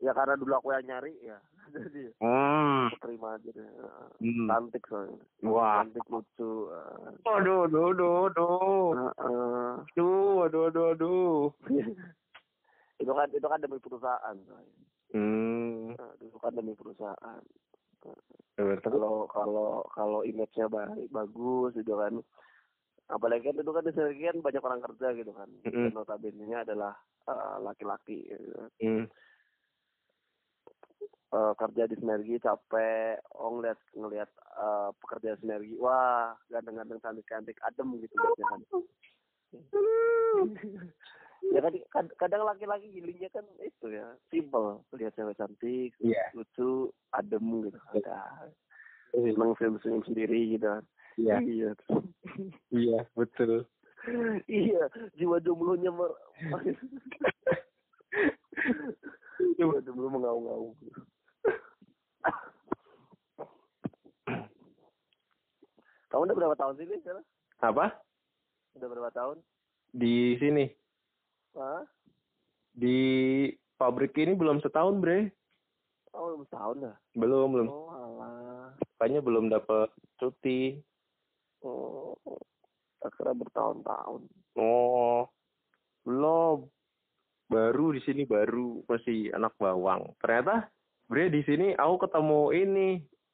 Ya karena dulu aku yang nyari ya. Jadi Hmm. aku terima aja deh. Hmm. Cantik soalnya. Wah. Cantik lucu. heeh. Aduh, aduh, aduh, aduh. Heeh. Aduh, aduh, aduh, aduh. itu kan itu kan demi perusahaan. soalnya. Hmm. Nah, itu kan demi perusahaan. Tapi kalau kalau kalau image-nya baik bagus gitu kan. Apalagi kan itu kan di sini kan banyak orang kerja gitu kan. Mm-mm. dan notabene adalah eh, laki-laki gitu. Hmm. Eh, kerja di sinergi capek. Oh ngeliat ngeliat eh, pekerja sinergi. Wah ganteng-ganteng cantik-cantik adem gitu kan ya kan kad- kadang laki-laki gilingnya kan itu ya simple lihat cewek cantik Iya. lucu adem gitu kan. Seneng film-film sendiri gitu kan. Iya, iya. Iya, betul. iya jiwa jomblonya mer jiwa jomblo mengaung-ngaung kamu udah berapa tahun sih sekarang? Apa? udah berapa tahun? Di sini, Hah? di pabrik ini belum setahun, Bre. oh belum setahun dah Belum, belum. oh alah Makanya belum dapat cuti. oh akhirnya bertahun-tahun Oh, belum. Baru di sini baru masih anak bawang. Ternyata, Bre di sini aku ketemu ini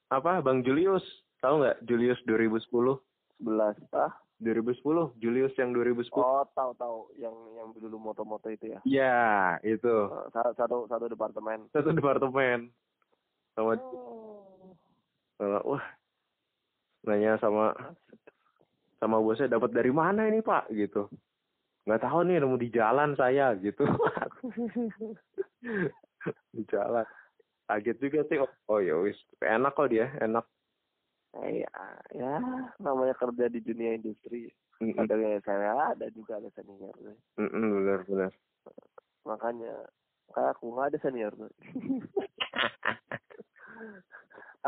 apa Bang Julius. Tahu nggak Julius 2010? sebelas ah 2010, Julius yang 2010. oh tahu tahu yang yang dulu moto-moto itu ya Ya, itu. Eh, sa- satu satu departemen Satu departemen. Sama oh. sama- wah. Nanya sama sama bosnya dapat dari mana ini, Pak? gitu. Nggak tahu nih, nemu di jalan saya gitu. di jalan. Kaget juga sih. Oh, oh ya wis, enak kok dia, enak. Iya, ya namanya kerja di dunia industri. Mm-mm. Ada yang saya ada juga ada senior. Mm-mm, benar benar Makanya kayak aku nggak ada senior.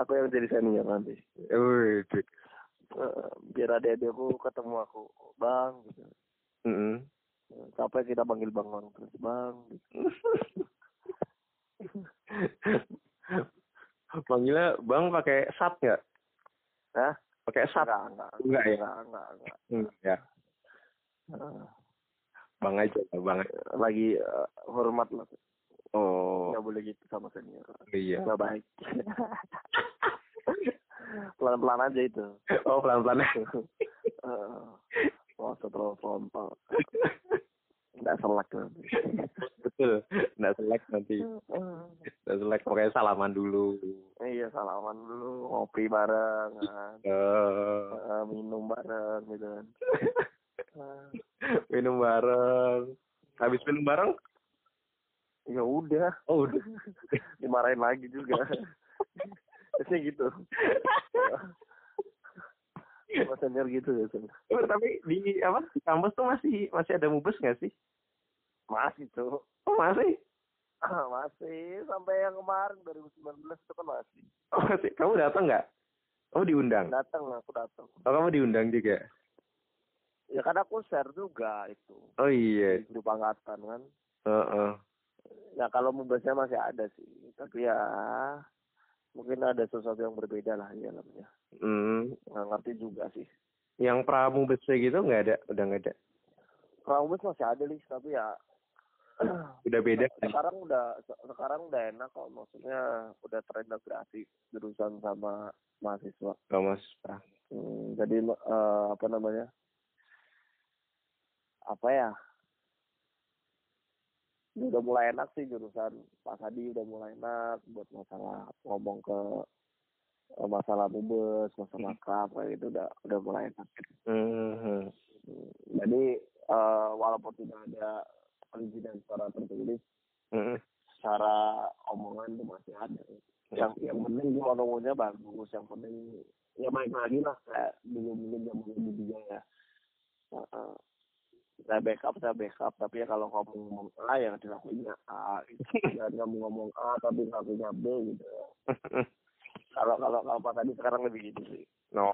aku yang jadi senior nanti. Wih, Eh, biar adik-adikku ketemu aku, bang. Gitu. Mm-mm. Capek kita panggil bang bang terus bang. Gitu. Manggilnya bang pakai sat nggak? Hah? Pakai sat? Enggak, enggak, Enggak ya? enggak, enggak, enggak. Hmm, ya. Bang aja, bang. aja. lagi eh, hormat lah. Oh, Nggak boleh gitu sama senior. iya. Nggak baik. Pelan-pelan aja itu. Oh, pelan-pelan. Eh, Wah, terlalu frontal. Nggak selek nanti. Betul. Nggak selek nanti. Nggak selek, pokoknya salaman dulu. Iya, salaman dulu. Ngopi bareng. Kan. Eh, minum bareng gitu kan. Minum bareng. Habis minum bareng? ya udah. Oh, udah. Dimarahin lagi juga. Biasanya gitu. Sama senior gitu ya. Eh, Tapi di apa? Di kampus tuh masih masih ada mubes nggak sih? Masih tuh. Oh, masih. Masih sampai yang kemarin 2019 itu kan masih Oh, masih. Kamu datang nggak? Kamu diundang? datang aku datang Oh, kamu diundang juga? ya kan aku share juga itu Oh iya. di grup angkatan kan Heeh. ya kalau mubasnya masih ada sih tapi ya mungkin ada sesuatu yang berbeda lah di dalamnya Hmm. nggak ngerti juga sih Yang pramubesnya gitu nggak ada? Udah nggak ada? Pramubes masih ada nih tapi ya Udah beda kan? sekarang udah sekarang udah enak kok. Maksudnya udah terintegrasi jurusan sama mahasiswa. Oh, mas. Hmm, jadi eh, apa namanya? Apa ya? Ini udah mulai enak sih jurusan. Pak Sadi udah mulai enak buat masalah ngomong ke eh, masalah bubes masalah krap kayak gitu udah udah mulai enak. Hmm. Hmm, jadi eh, walaupun tidak ada perizinan secara tertulis Hmm. secara omongan itu masih ada yang yang penting gua ngomongnya bagus yang penting ya baik lagi lah kayak dulu mungkin zaman dulu juga ya Heeh. saya backup saya backup tapi ya kalau kamu ngomong A ya dilakuinnya A gitu. dan kamu ngomong A tapi ngelakuinnya B gitu kalau kalau kalau pas tadi sekarang lebih gitu sih No.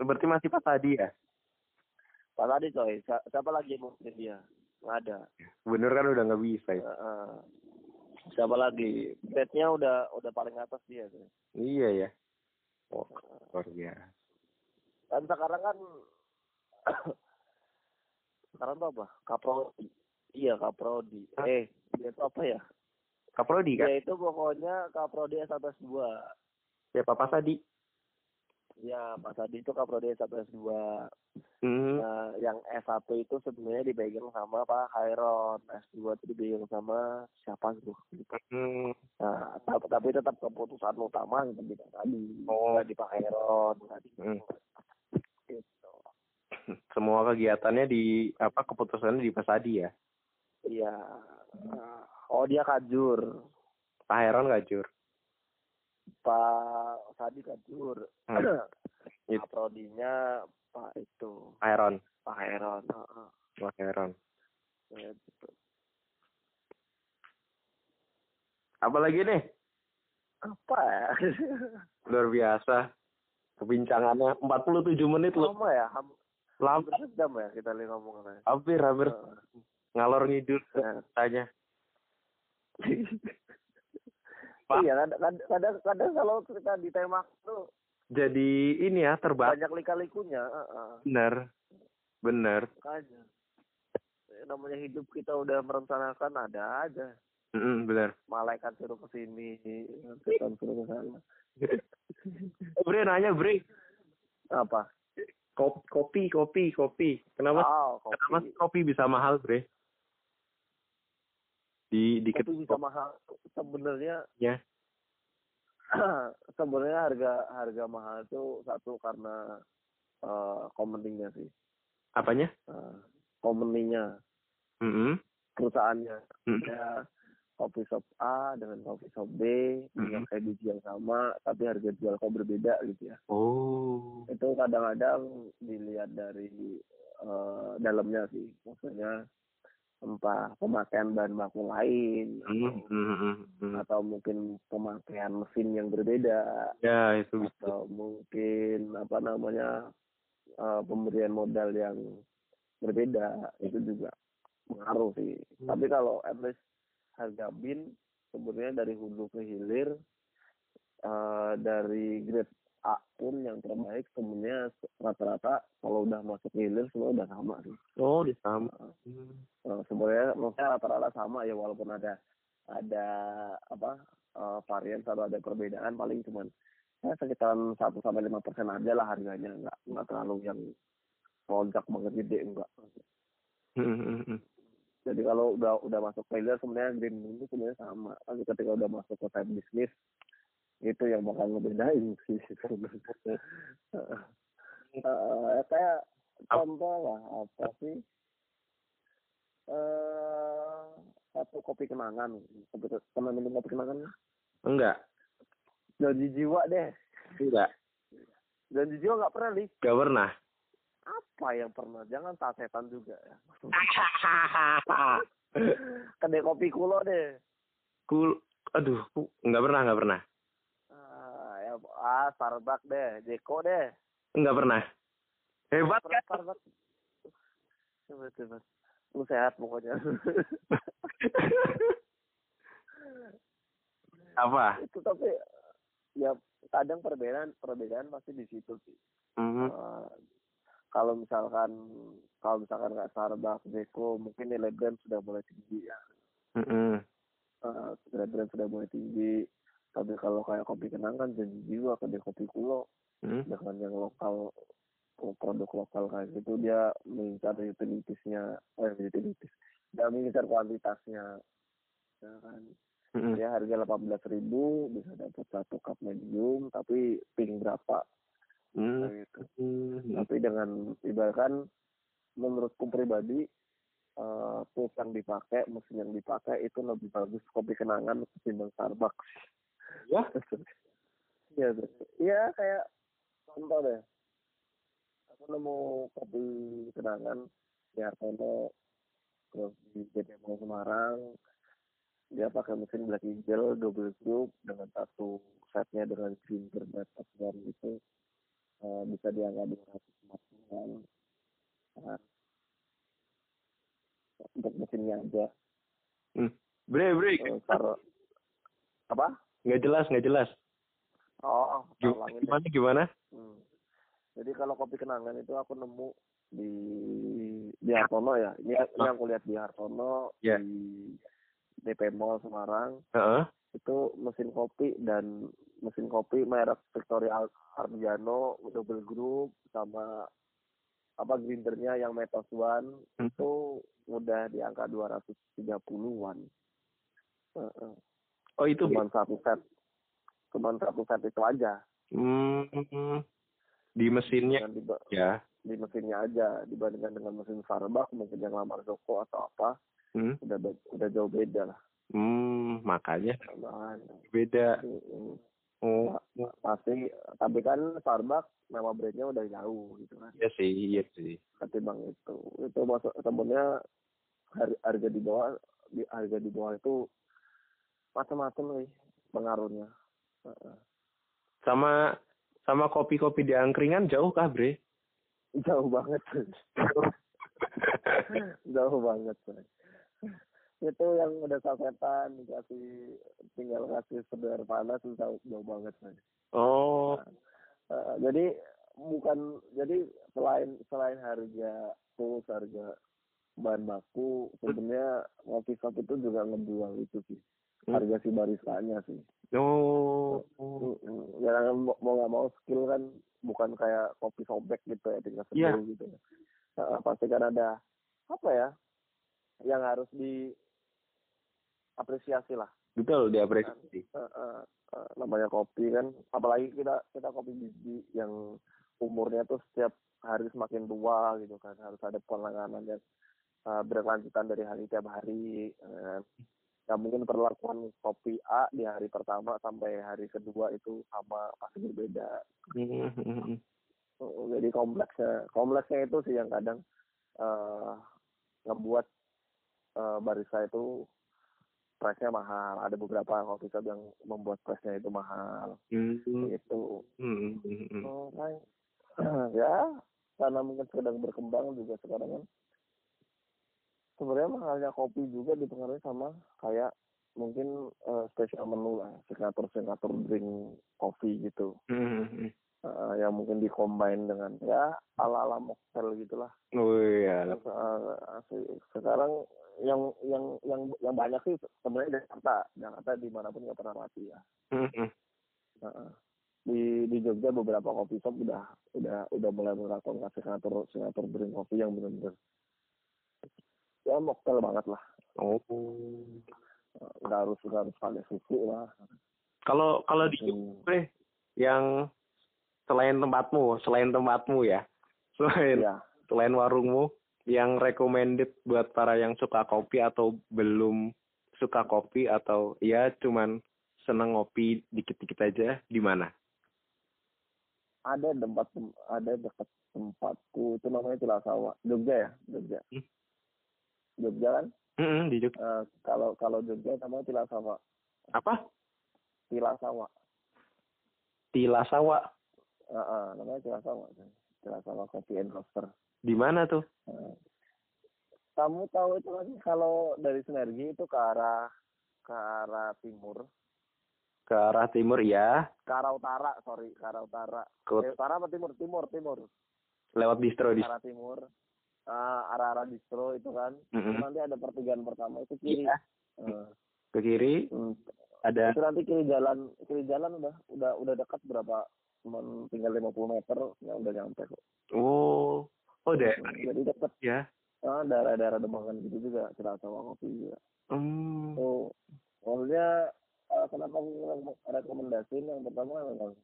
Berarti masih pas tadi ya? pas tadi coy si- siapa lagi yang mau dia nggak ada Bener kan udah nggak bisa ya? Heeh. siapa lagi bednya udah udah paling atas dia tuh Iya ya. Oh, luar biasa. kan sekarang kan sekarang tuh apa kaprodi iya kaprodi Hah? eh dia itu apa ya Kaprodi kan? dia itu pokoknya kaprodi S1 S2 Siapa pas tadi? ya Pak Sadi itu kaprodi S1 S2 Hmm. nah yang S1 itu sebenarnya dipegang sama Pak Khairon S2 itu dipegang sama siapa gitu Hmm. nah tapi, tapi tetap keputusan utama tetap di Pak Sadi Oh. di Pak Khairon Hmm. gitu. Semua kegiatannya di apa keputusannya di Pas Adi ya? iya oh dia kajur Pak Heron nggak Jur? Pak Sadi kajur Hmm. Pak Prodinya Pak itu Heron. Pak heeh. Pak. Ya, gitu. Apa lagi nih? apa ya Luar biasa. Perbincangannya 47 menit loh. lama ya ham- Lama. hampir ya kita lihat ngomongnya Hampir, hampir. Heeh. Ngalor ngidul Nah. tanya. Pak. iya kadang, kadang- kalau kita ditembak tuh Jadi ini ya terbang. banyak lika-likunya heeh. Bener. Bener. makanya Ya, namanya hidup kita udah merencanakan ada aja Mm, bener. malaikat suruh ke sini setan suruh ke sana Bre nanya Bre. apa Kopi, kopi, kopi, kopi. Kenapa? oh, Kenapa kopi kopi bisa mahal Bre? Di di kopi bisa mahal sebenarnya Ya. sebenarnya harga harga mahal itu satu karena eh company-nya sih Apanya? uh, Mm perusahaannya Mm. ya coffee shop A dengan coffee shop B punya Mhm. kayak biji yang sama tapi harga jual kok berbeda gitu ya Oh. itu kadang-kadang dilihat dari eh, dalamnya sih maksudnya entah pemakaian bahan baku lain Hmm, hmm, hmm, hmm. atau mungkin pemakaian mesin yang berbeda Ya, itu bisa. atau mungkin apa namanya eh, pemberian modal yang berbeda itu juga pengaruh sih Hmm. tapi kalau at least harga bin sebenarnya dari hulu ke hilir eh, dari grade pun yang terbaik sebenarnya rata-rata kalau udah masuk hilir semua udah sama sih. Oh, di sama. Eh, sebenarnya maksudnya rata-rata sama ya walaupun ada ada apa eh, varian atau ada perbedaan paling cuman ya sekitaran satu sampai lima persen aja lah harganya. Nggak nggak terlalu yang lonjak banget gede enggak Hmm, hmm, hmm. jadi kalau udah udah masuk failure sebenarnya green itu sebenarnya sama. Tapi ketika udah masuk ke type bisnis itu yang bakal ngebedain sih sebenarnya Eh, kayak contoh lah apa sih eh satu kopi kenangan kopi pernah minum kopi kenangan Enggak. janji jiwa deh Enggak. janji jiwa nggak pernah nih Enggak pernah. apa yang pernah jangan sasetan juga ya kedai kopi kulo deh Cool. Aduh, enggak pernah, enggak pernah. Ah, Starbucks deh Jeko deh Enggak pernah. Hebat kan? Starbucks coba coba lu sehat pokoknya Apa? itu tapi ya kadang perbedaan perbedaan pasti di situ sih Hmm. Eh, kalau misalkan kalau misalkan nggak Starbucks Jeko mungkin nilai brand sudah mulai tinggi ya Hmm. uh, brand-brand sudah mulai tinggi tapi kalau kayak kopi kenangan janji jiwa kedai kopi kulo Hmm. dengan yang lokal produk lokal kayak gitu dia mengincar utilitiesnya eh utilities dia mengincar kuantitasnya ya kan Hmm. dia harga delapan belas ribu bisa dapat satu cup medium tapi pink berapa Hmm. kayak gitu Hmm. tapi dengan ibaratkan menurutku pribadi eh tools yang dipakai mesin yang dipakai itu lebih bagus kopi kenangan ketimbang Starbucks Ya. Iya, iya kayak contoh deh. Aku nemu kopi kenangan di Hartono, di JP Mall Semarang. Dia pakai mesin Black Eagle double group dengan satu setnya dengan printer batasuan itu eh, bisa di angka 240-an. Nah, untuk mesinnya aja. Bre, bre. Eh, taruh apa? Enggak jelas, enggak jelas. Oh, Gimana, ulangin deh. gimana? gimana? Hmm. Jadi kalau kopi kenangan itu aku nemu di di Hartono ya. Ini, ini yang aku lihat di Hartono Ya. di DP Mall Semarang Heeh. itu mesin kopi dan mesin kopi merek Victoria Ar- Ardiano double group sama apa grindernya yang Metos One Hmm. itu udah di angka 230-an. Heeh. Oh, itu. Cuman satu set. Cuman satu set itu aja. Hmm. Di mesinnya diba- ya. di mesinnya aja dibandingkan dengan mesin Starbucks mungkin yang lamar Joko atau apa Hmm. udah udah jauh beda lah Hmm, makanya tambahan beda. Mm, Oh, pasti tapi kan Starbucks nama brandnya udah jauh gitu kan iya sih, iya sih. ketimbang itu itu masuk sebenarnya har- harga di bawah di harga di bawah itu macam-macam nih pengaruhnya. Sama sama kopi-kopi di angkringan jauh kah, Bre? jauh banget jauh banget itu yang udah sasetan dikasih tinggal kasih sebentar panas itu jauh, jauh banget. Oh, Eh, jadi bukan jadi selain selain harga tools harga bahan baku sebenarnya kopi shop itu juga ngejual itu sih. Harga si baristanya sih. Oh, ya kan mau nggak mau skill kan bukan kayak kopi sobek gitu ya tinggal Iya. sendiri gitu ya. Nah, pasti kan ada apa ya yang harus diapresiasi lah. Betul diapresiasi. Eh, eh, eh, namanya kopi kan apalagi kita kita kopi biji yang umurnya tuh setiap hari semakin tua gitu kan harus ada penanganan yang eh, berkelanjutan dari hari tiap hari eh, ya mungkin perlakuan kopi A di hari pertama sampai hari kedua itu sama pasti berbeda Hmm, hmm, hmm. Oh, jadi kompleksnya kompleksnya itu sih yang kadang eh ngebuat eh, barista itu price-nya mahal ada beberapa coffee shop yang membuat price-nya itu mahal Hmm, gitu hmm, hmm, hmm. Oh, kan. ya karena mungkin sedang berkembang juga sekarang kan sebenarnya mahalnya kopi juga dipengaruhi sama kayak mungkin eh, special menu lah signature signature drink kopi gitu Hmm, hmm, hmm. Eh, yang mungkin dikombin dengan ya ala ala mocktail gitulah Oh iya. Terus, se- sekarang yang yang yang yang banyak sih sebenarnya di Jakarta Jakarta di mana pun nggak pernah mati ya Hmm, hmm. Heeh. di di Jogja beberapa kopi shop udah udah udah mulai melakukan signature signature drink kopi yang benar-benar ya mocktail banget lah Oh. Eh, nggak harus nggak harus pakai susu lah Kalau kalau di Hmm. Jogja, yang selain tempatmu, selain tempatmu ya, selain ya selain warungmu, yang recommended buat para yang suka kopi atau belum suka kopi atau ya cuman seneng ngopi dikit-dikit aja di mana? ada tempat ada dekat tempatku itu namanya Tilasawa Jogja ya Jogja Hmm. Jogja kan? Hmm, di Jogja. Eh, kalau kalau Jogja namanya Tilasawa. Apa? Tilasawa. Tilasawa. Heeh, namanya Tilasawa. Tilasawa Coffee and Roaster. Di mana tuh? Eh, kamu tahu itu kan kalau dari Sinergi itu ke arah ke arah timur. Ke arah timur ya, ke arah utara sorry. Ke arah utara. Ke Eh, utara apa timur? Timur timur. Lewat distro ke di. arah timur Eh, arah arah distro itu kan. Mm-mm. nanti ada pertigaan pertama itu kiri. Iya. Eh, Ke kiri hmm, ada itu nanti kiri jalan kiri jalan udah udah udah dekat berapa cuman tinggal 50 meter ya udah nyampe kok. Oh. Oh deh jadi dekat ya. ah, daerah-daerah Demangan gitu juga Cilacap kopi juga. Hmm. Oh, maksudnya eh, kenapa rekomendasiin? Yang pertama memang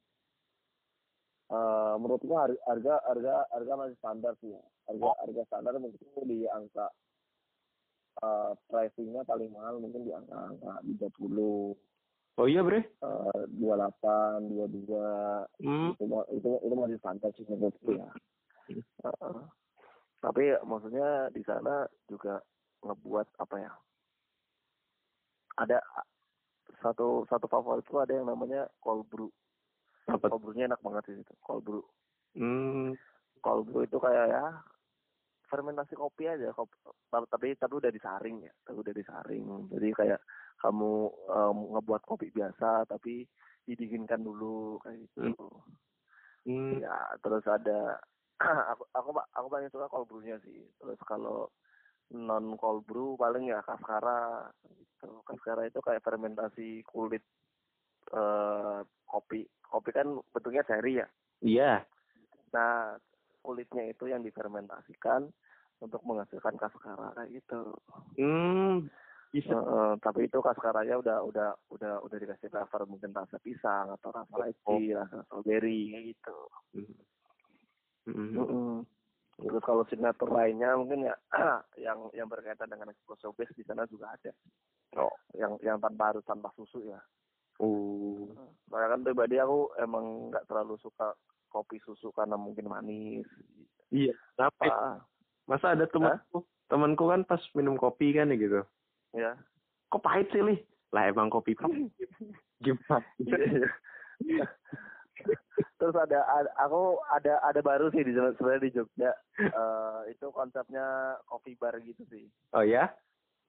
eh menurut gua har- harga harga harga masih standar sih ya. Harga harga standar mungkin di angka eh pricingnya paling mahal mungkin di angka angka 30 Oh iya bre. eh 28 22 Hmm. itu ma- itu itu masih standar sih menurutku ya. Heeh. tapi maksudnya di sana juga ngebuat apa ya? Ada satu satu favoritku ada yang namanya cold brew. Apa? Cold brew-nya enak banget sih itu. Cold brew. Hmm. Cold brew itu kayak ya fermentasi kopi aja kopi, tapi tapi udah disaring ya tapi udah disaring jadi kayak kamu em, ngebuat kopi biasa tapi didinginkan dulu kayak gitu Hmm. ya terus ada aku aku aku paling suka cold brew-nya sih terus kalau non cold brew paling ya kaskara gitu kaskara itu kayak fermentasi kulit eh kopi kopi kan bentuknya seri ya Iya. nah kulitnya itu yang difermentasikan untuk menghasilkan kaskara kayak gitu Hmm. Bisa. Heeh, tapi itu kaskaranya udah udah udah udah dikasih flavor mungkin rasa pisang atau rasa lychee, rasa strawberry kayak gitu. Hmm. Hmm. Mm-mm. Terus kalau signature lainnya mungkin ya yang yang berkaitan dengan espresso base di sana juga ada. Oh. Yang yang tanpa harus tanpa susu ya. Oh. Soalnya kan pribadi aku emang nggak terlalu suka kopi susu karena mungkin manis. Iya. Tapi masa ada temanku, temanku kan pas minum kopi kan ya gitu. Ya. Kok pahit sih lih? Lah emang kopi pahit. Gimana? Iya. Terus ada, ada- aku ada ada baru sih di sebenarnya di Jogja. Eh, itu konsepnya coffee bar gitu sih. Oh ya?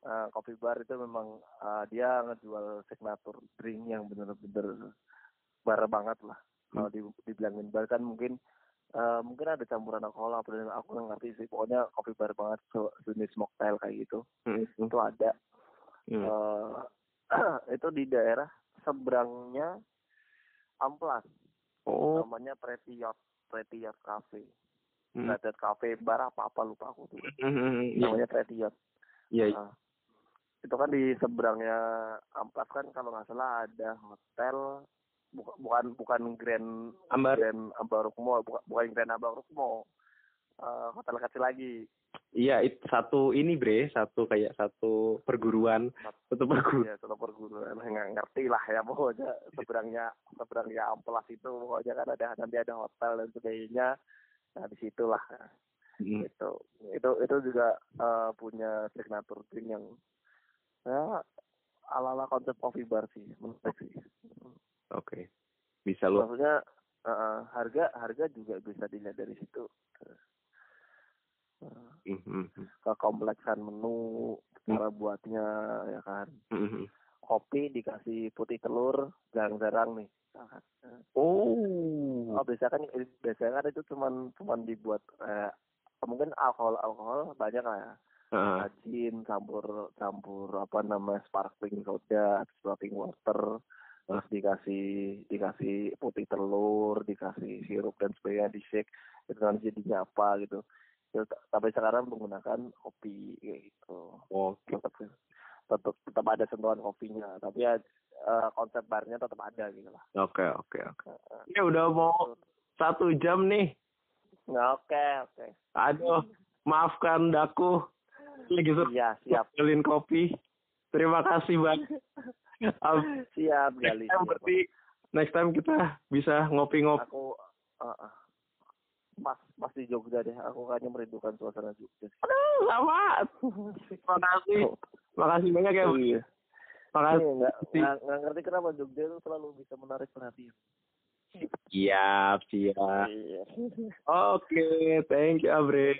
Eh, coffee bar itu memang eh, dia ngejual signature drink yang bener-bener bar banget lah. Kalau di, dibilangin bar kan mungkin eh, mungkin ada campuran alkohol apa dan aku nggak ngerti sih. Pokoknya coffee bar banget se- jenis mocktail kayak gitu. Hmm. Itu ada. Hmm. Eh, itu di daerah seberangnya Amplas. Oh. namanya Pretty Yacht Pretty Yacht Cafe Hmm. Pretty Yacht Cafe bar apa apa lupa aku tuh Hmm. Iya. namanya Pretty Yacht Iya. iya. Nah, itu kan di seberangnya Amplas kan kalau nggak salah ada hotel bukan bukan bukan Grand Ambar. Grand Ambarukmo bukan bukan Grand Ambarukmo Eh, hotel kecil lagi. Iya, itu satu ini bre, satu kayak satu perguruan, satu perguruan. Iya, satu perguruan. Nggak ngerti lah ya pokoknya seberangnya seberangnya amplas itu pokoknya kan ada nanti ada hotel dan sebagainya. Nah di situlah Hmm. itu itu itu juga eh, punya signature drink yang ya ala ala konsep coffee bar sih menarik sih. Oke, bisa lu. Maksudnya eh, harga harga juga bisa dilihat dari situ. Eh, Mhm, mhm, kekompleksan menu cara buatnya ya kan mhm. kopi dikasih putih telur jarang-jarang nih misalkan. Oh, oh biasanya kan biasanya kan itu cuman cuman dibuat eh, mungkin alkohol alkohol banyak lah ya Gin campur campur apa namanya sparkling soda sparkling water terus dikasih dikasih putih telur dikasih sirup dan sebagainya di shake itu nanti jadinya apa gitu Ya, tapi sekarang menggunakan kopi kayak gitu Oke. tetap tetap tetap ada sentuhan kopinya tapi ya eh, konsep barnya tetap ada gitu lah Oke, oke, oke. Ini udah mau satu jam nih. Oke oke Aduh, maafkan daku. Lagi suka iya siap beliin kopi. Terima kasih banyak. Um, siap next Gali time siap. berarti next time kita bisa ngopi-ngopi. aku uh, uh, pas pas di Jogja deh aku kayaknya merindukan suasana Jogja Aduh, sama. Terima kasih. Makasih banyak ya. Bu. iya Makasih. nggak nggak nggak ngerti kenapa Jogja itu selalu bisa menarik perhatian Siap, siap. iya Oke, thank you, Abre.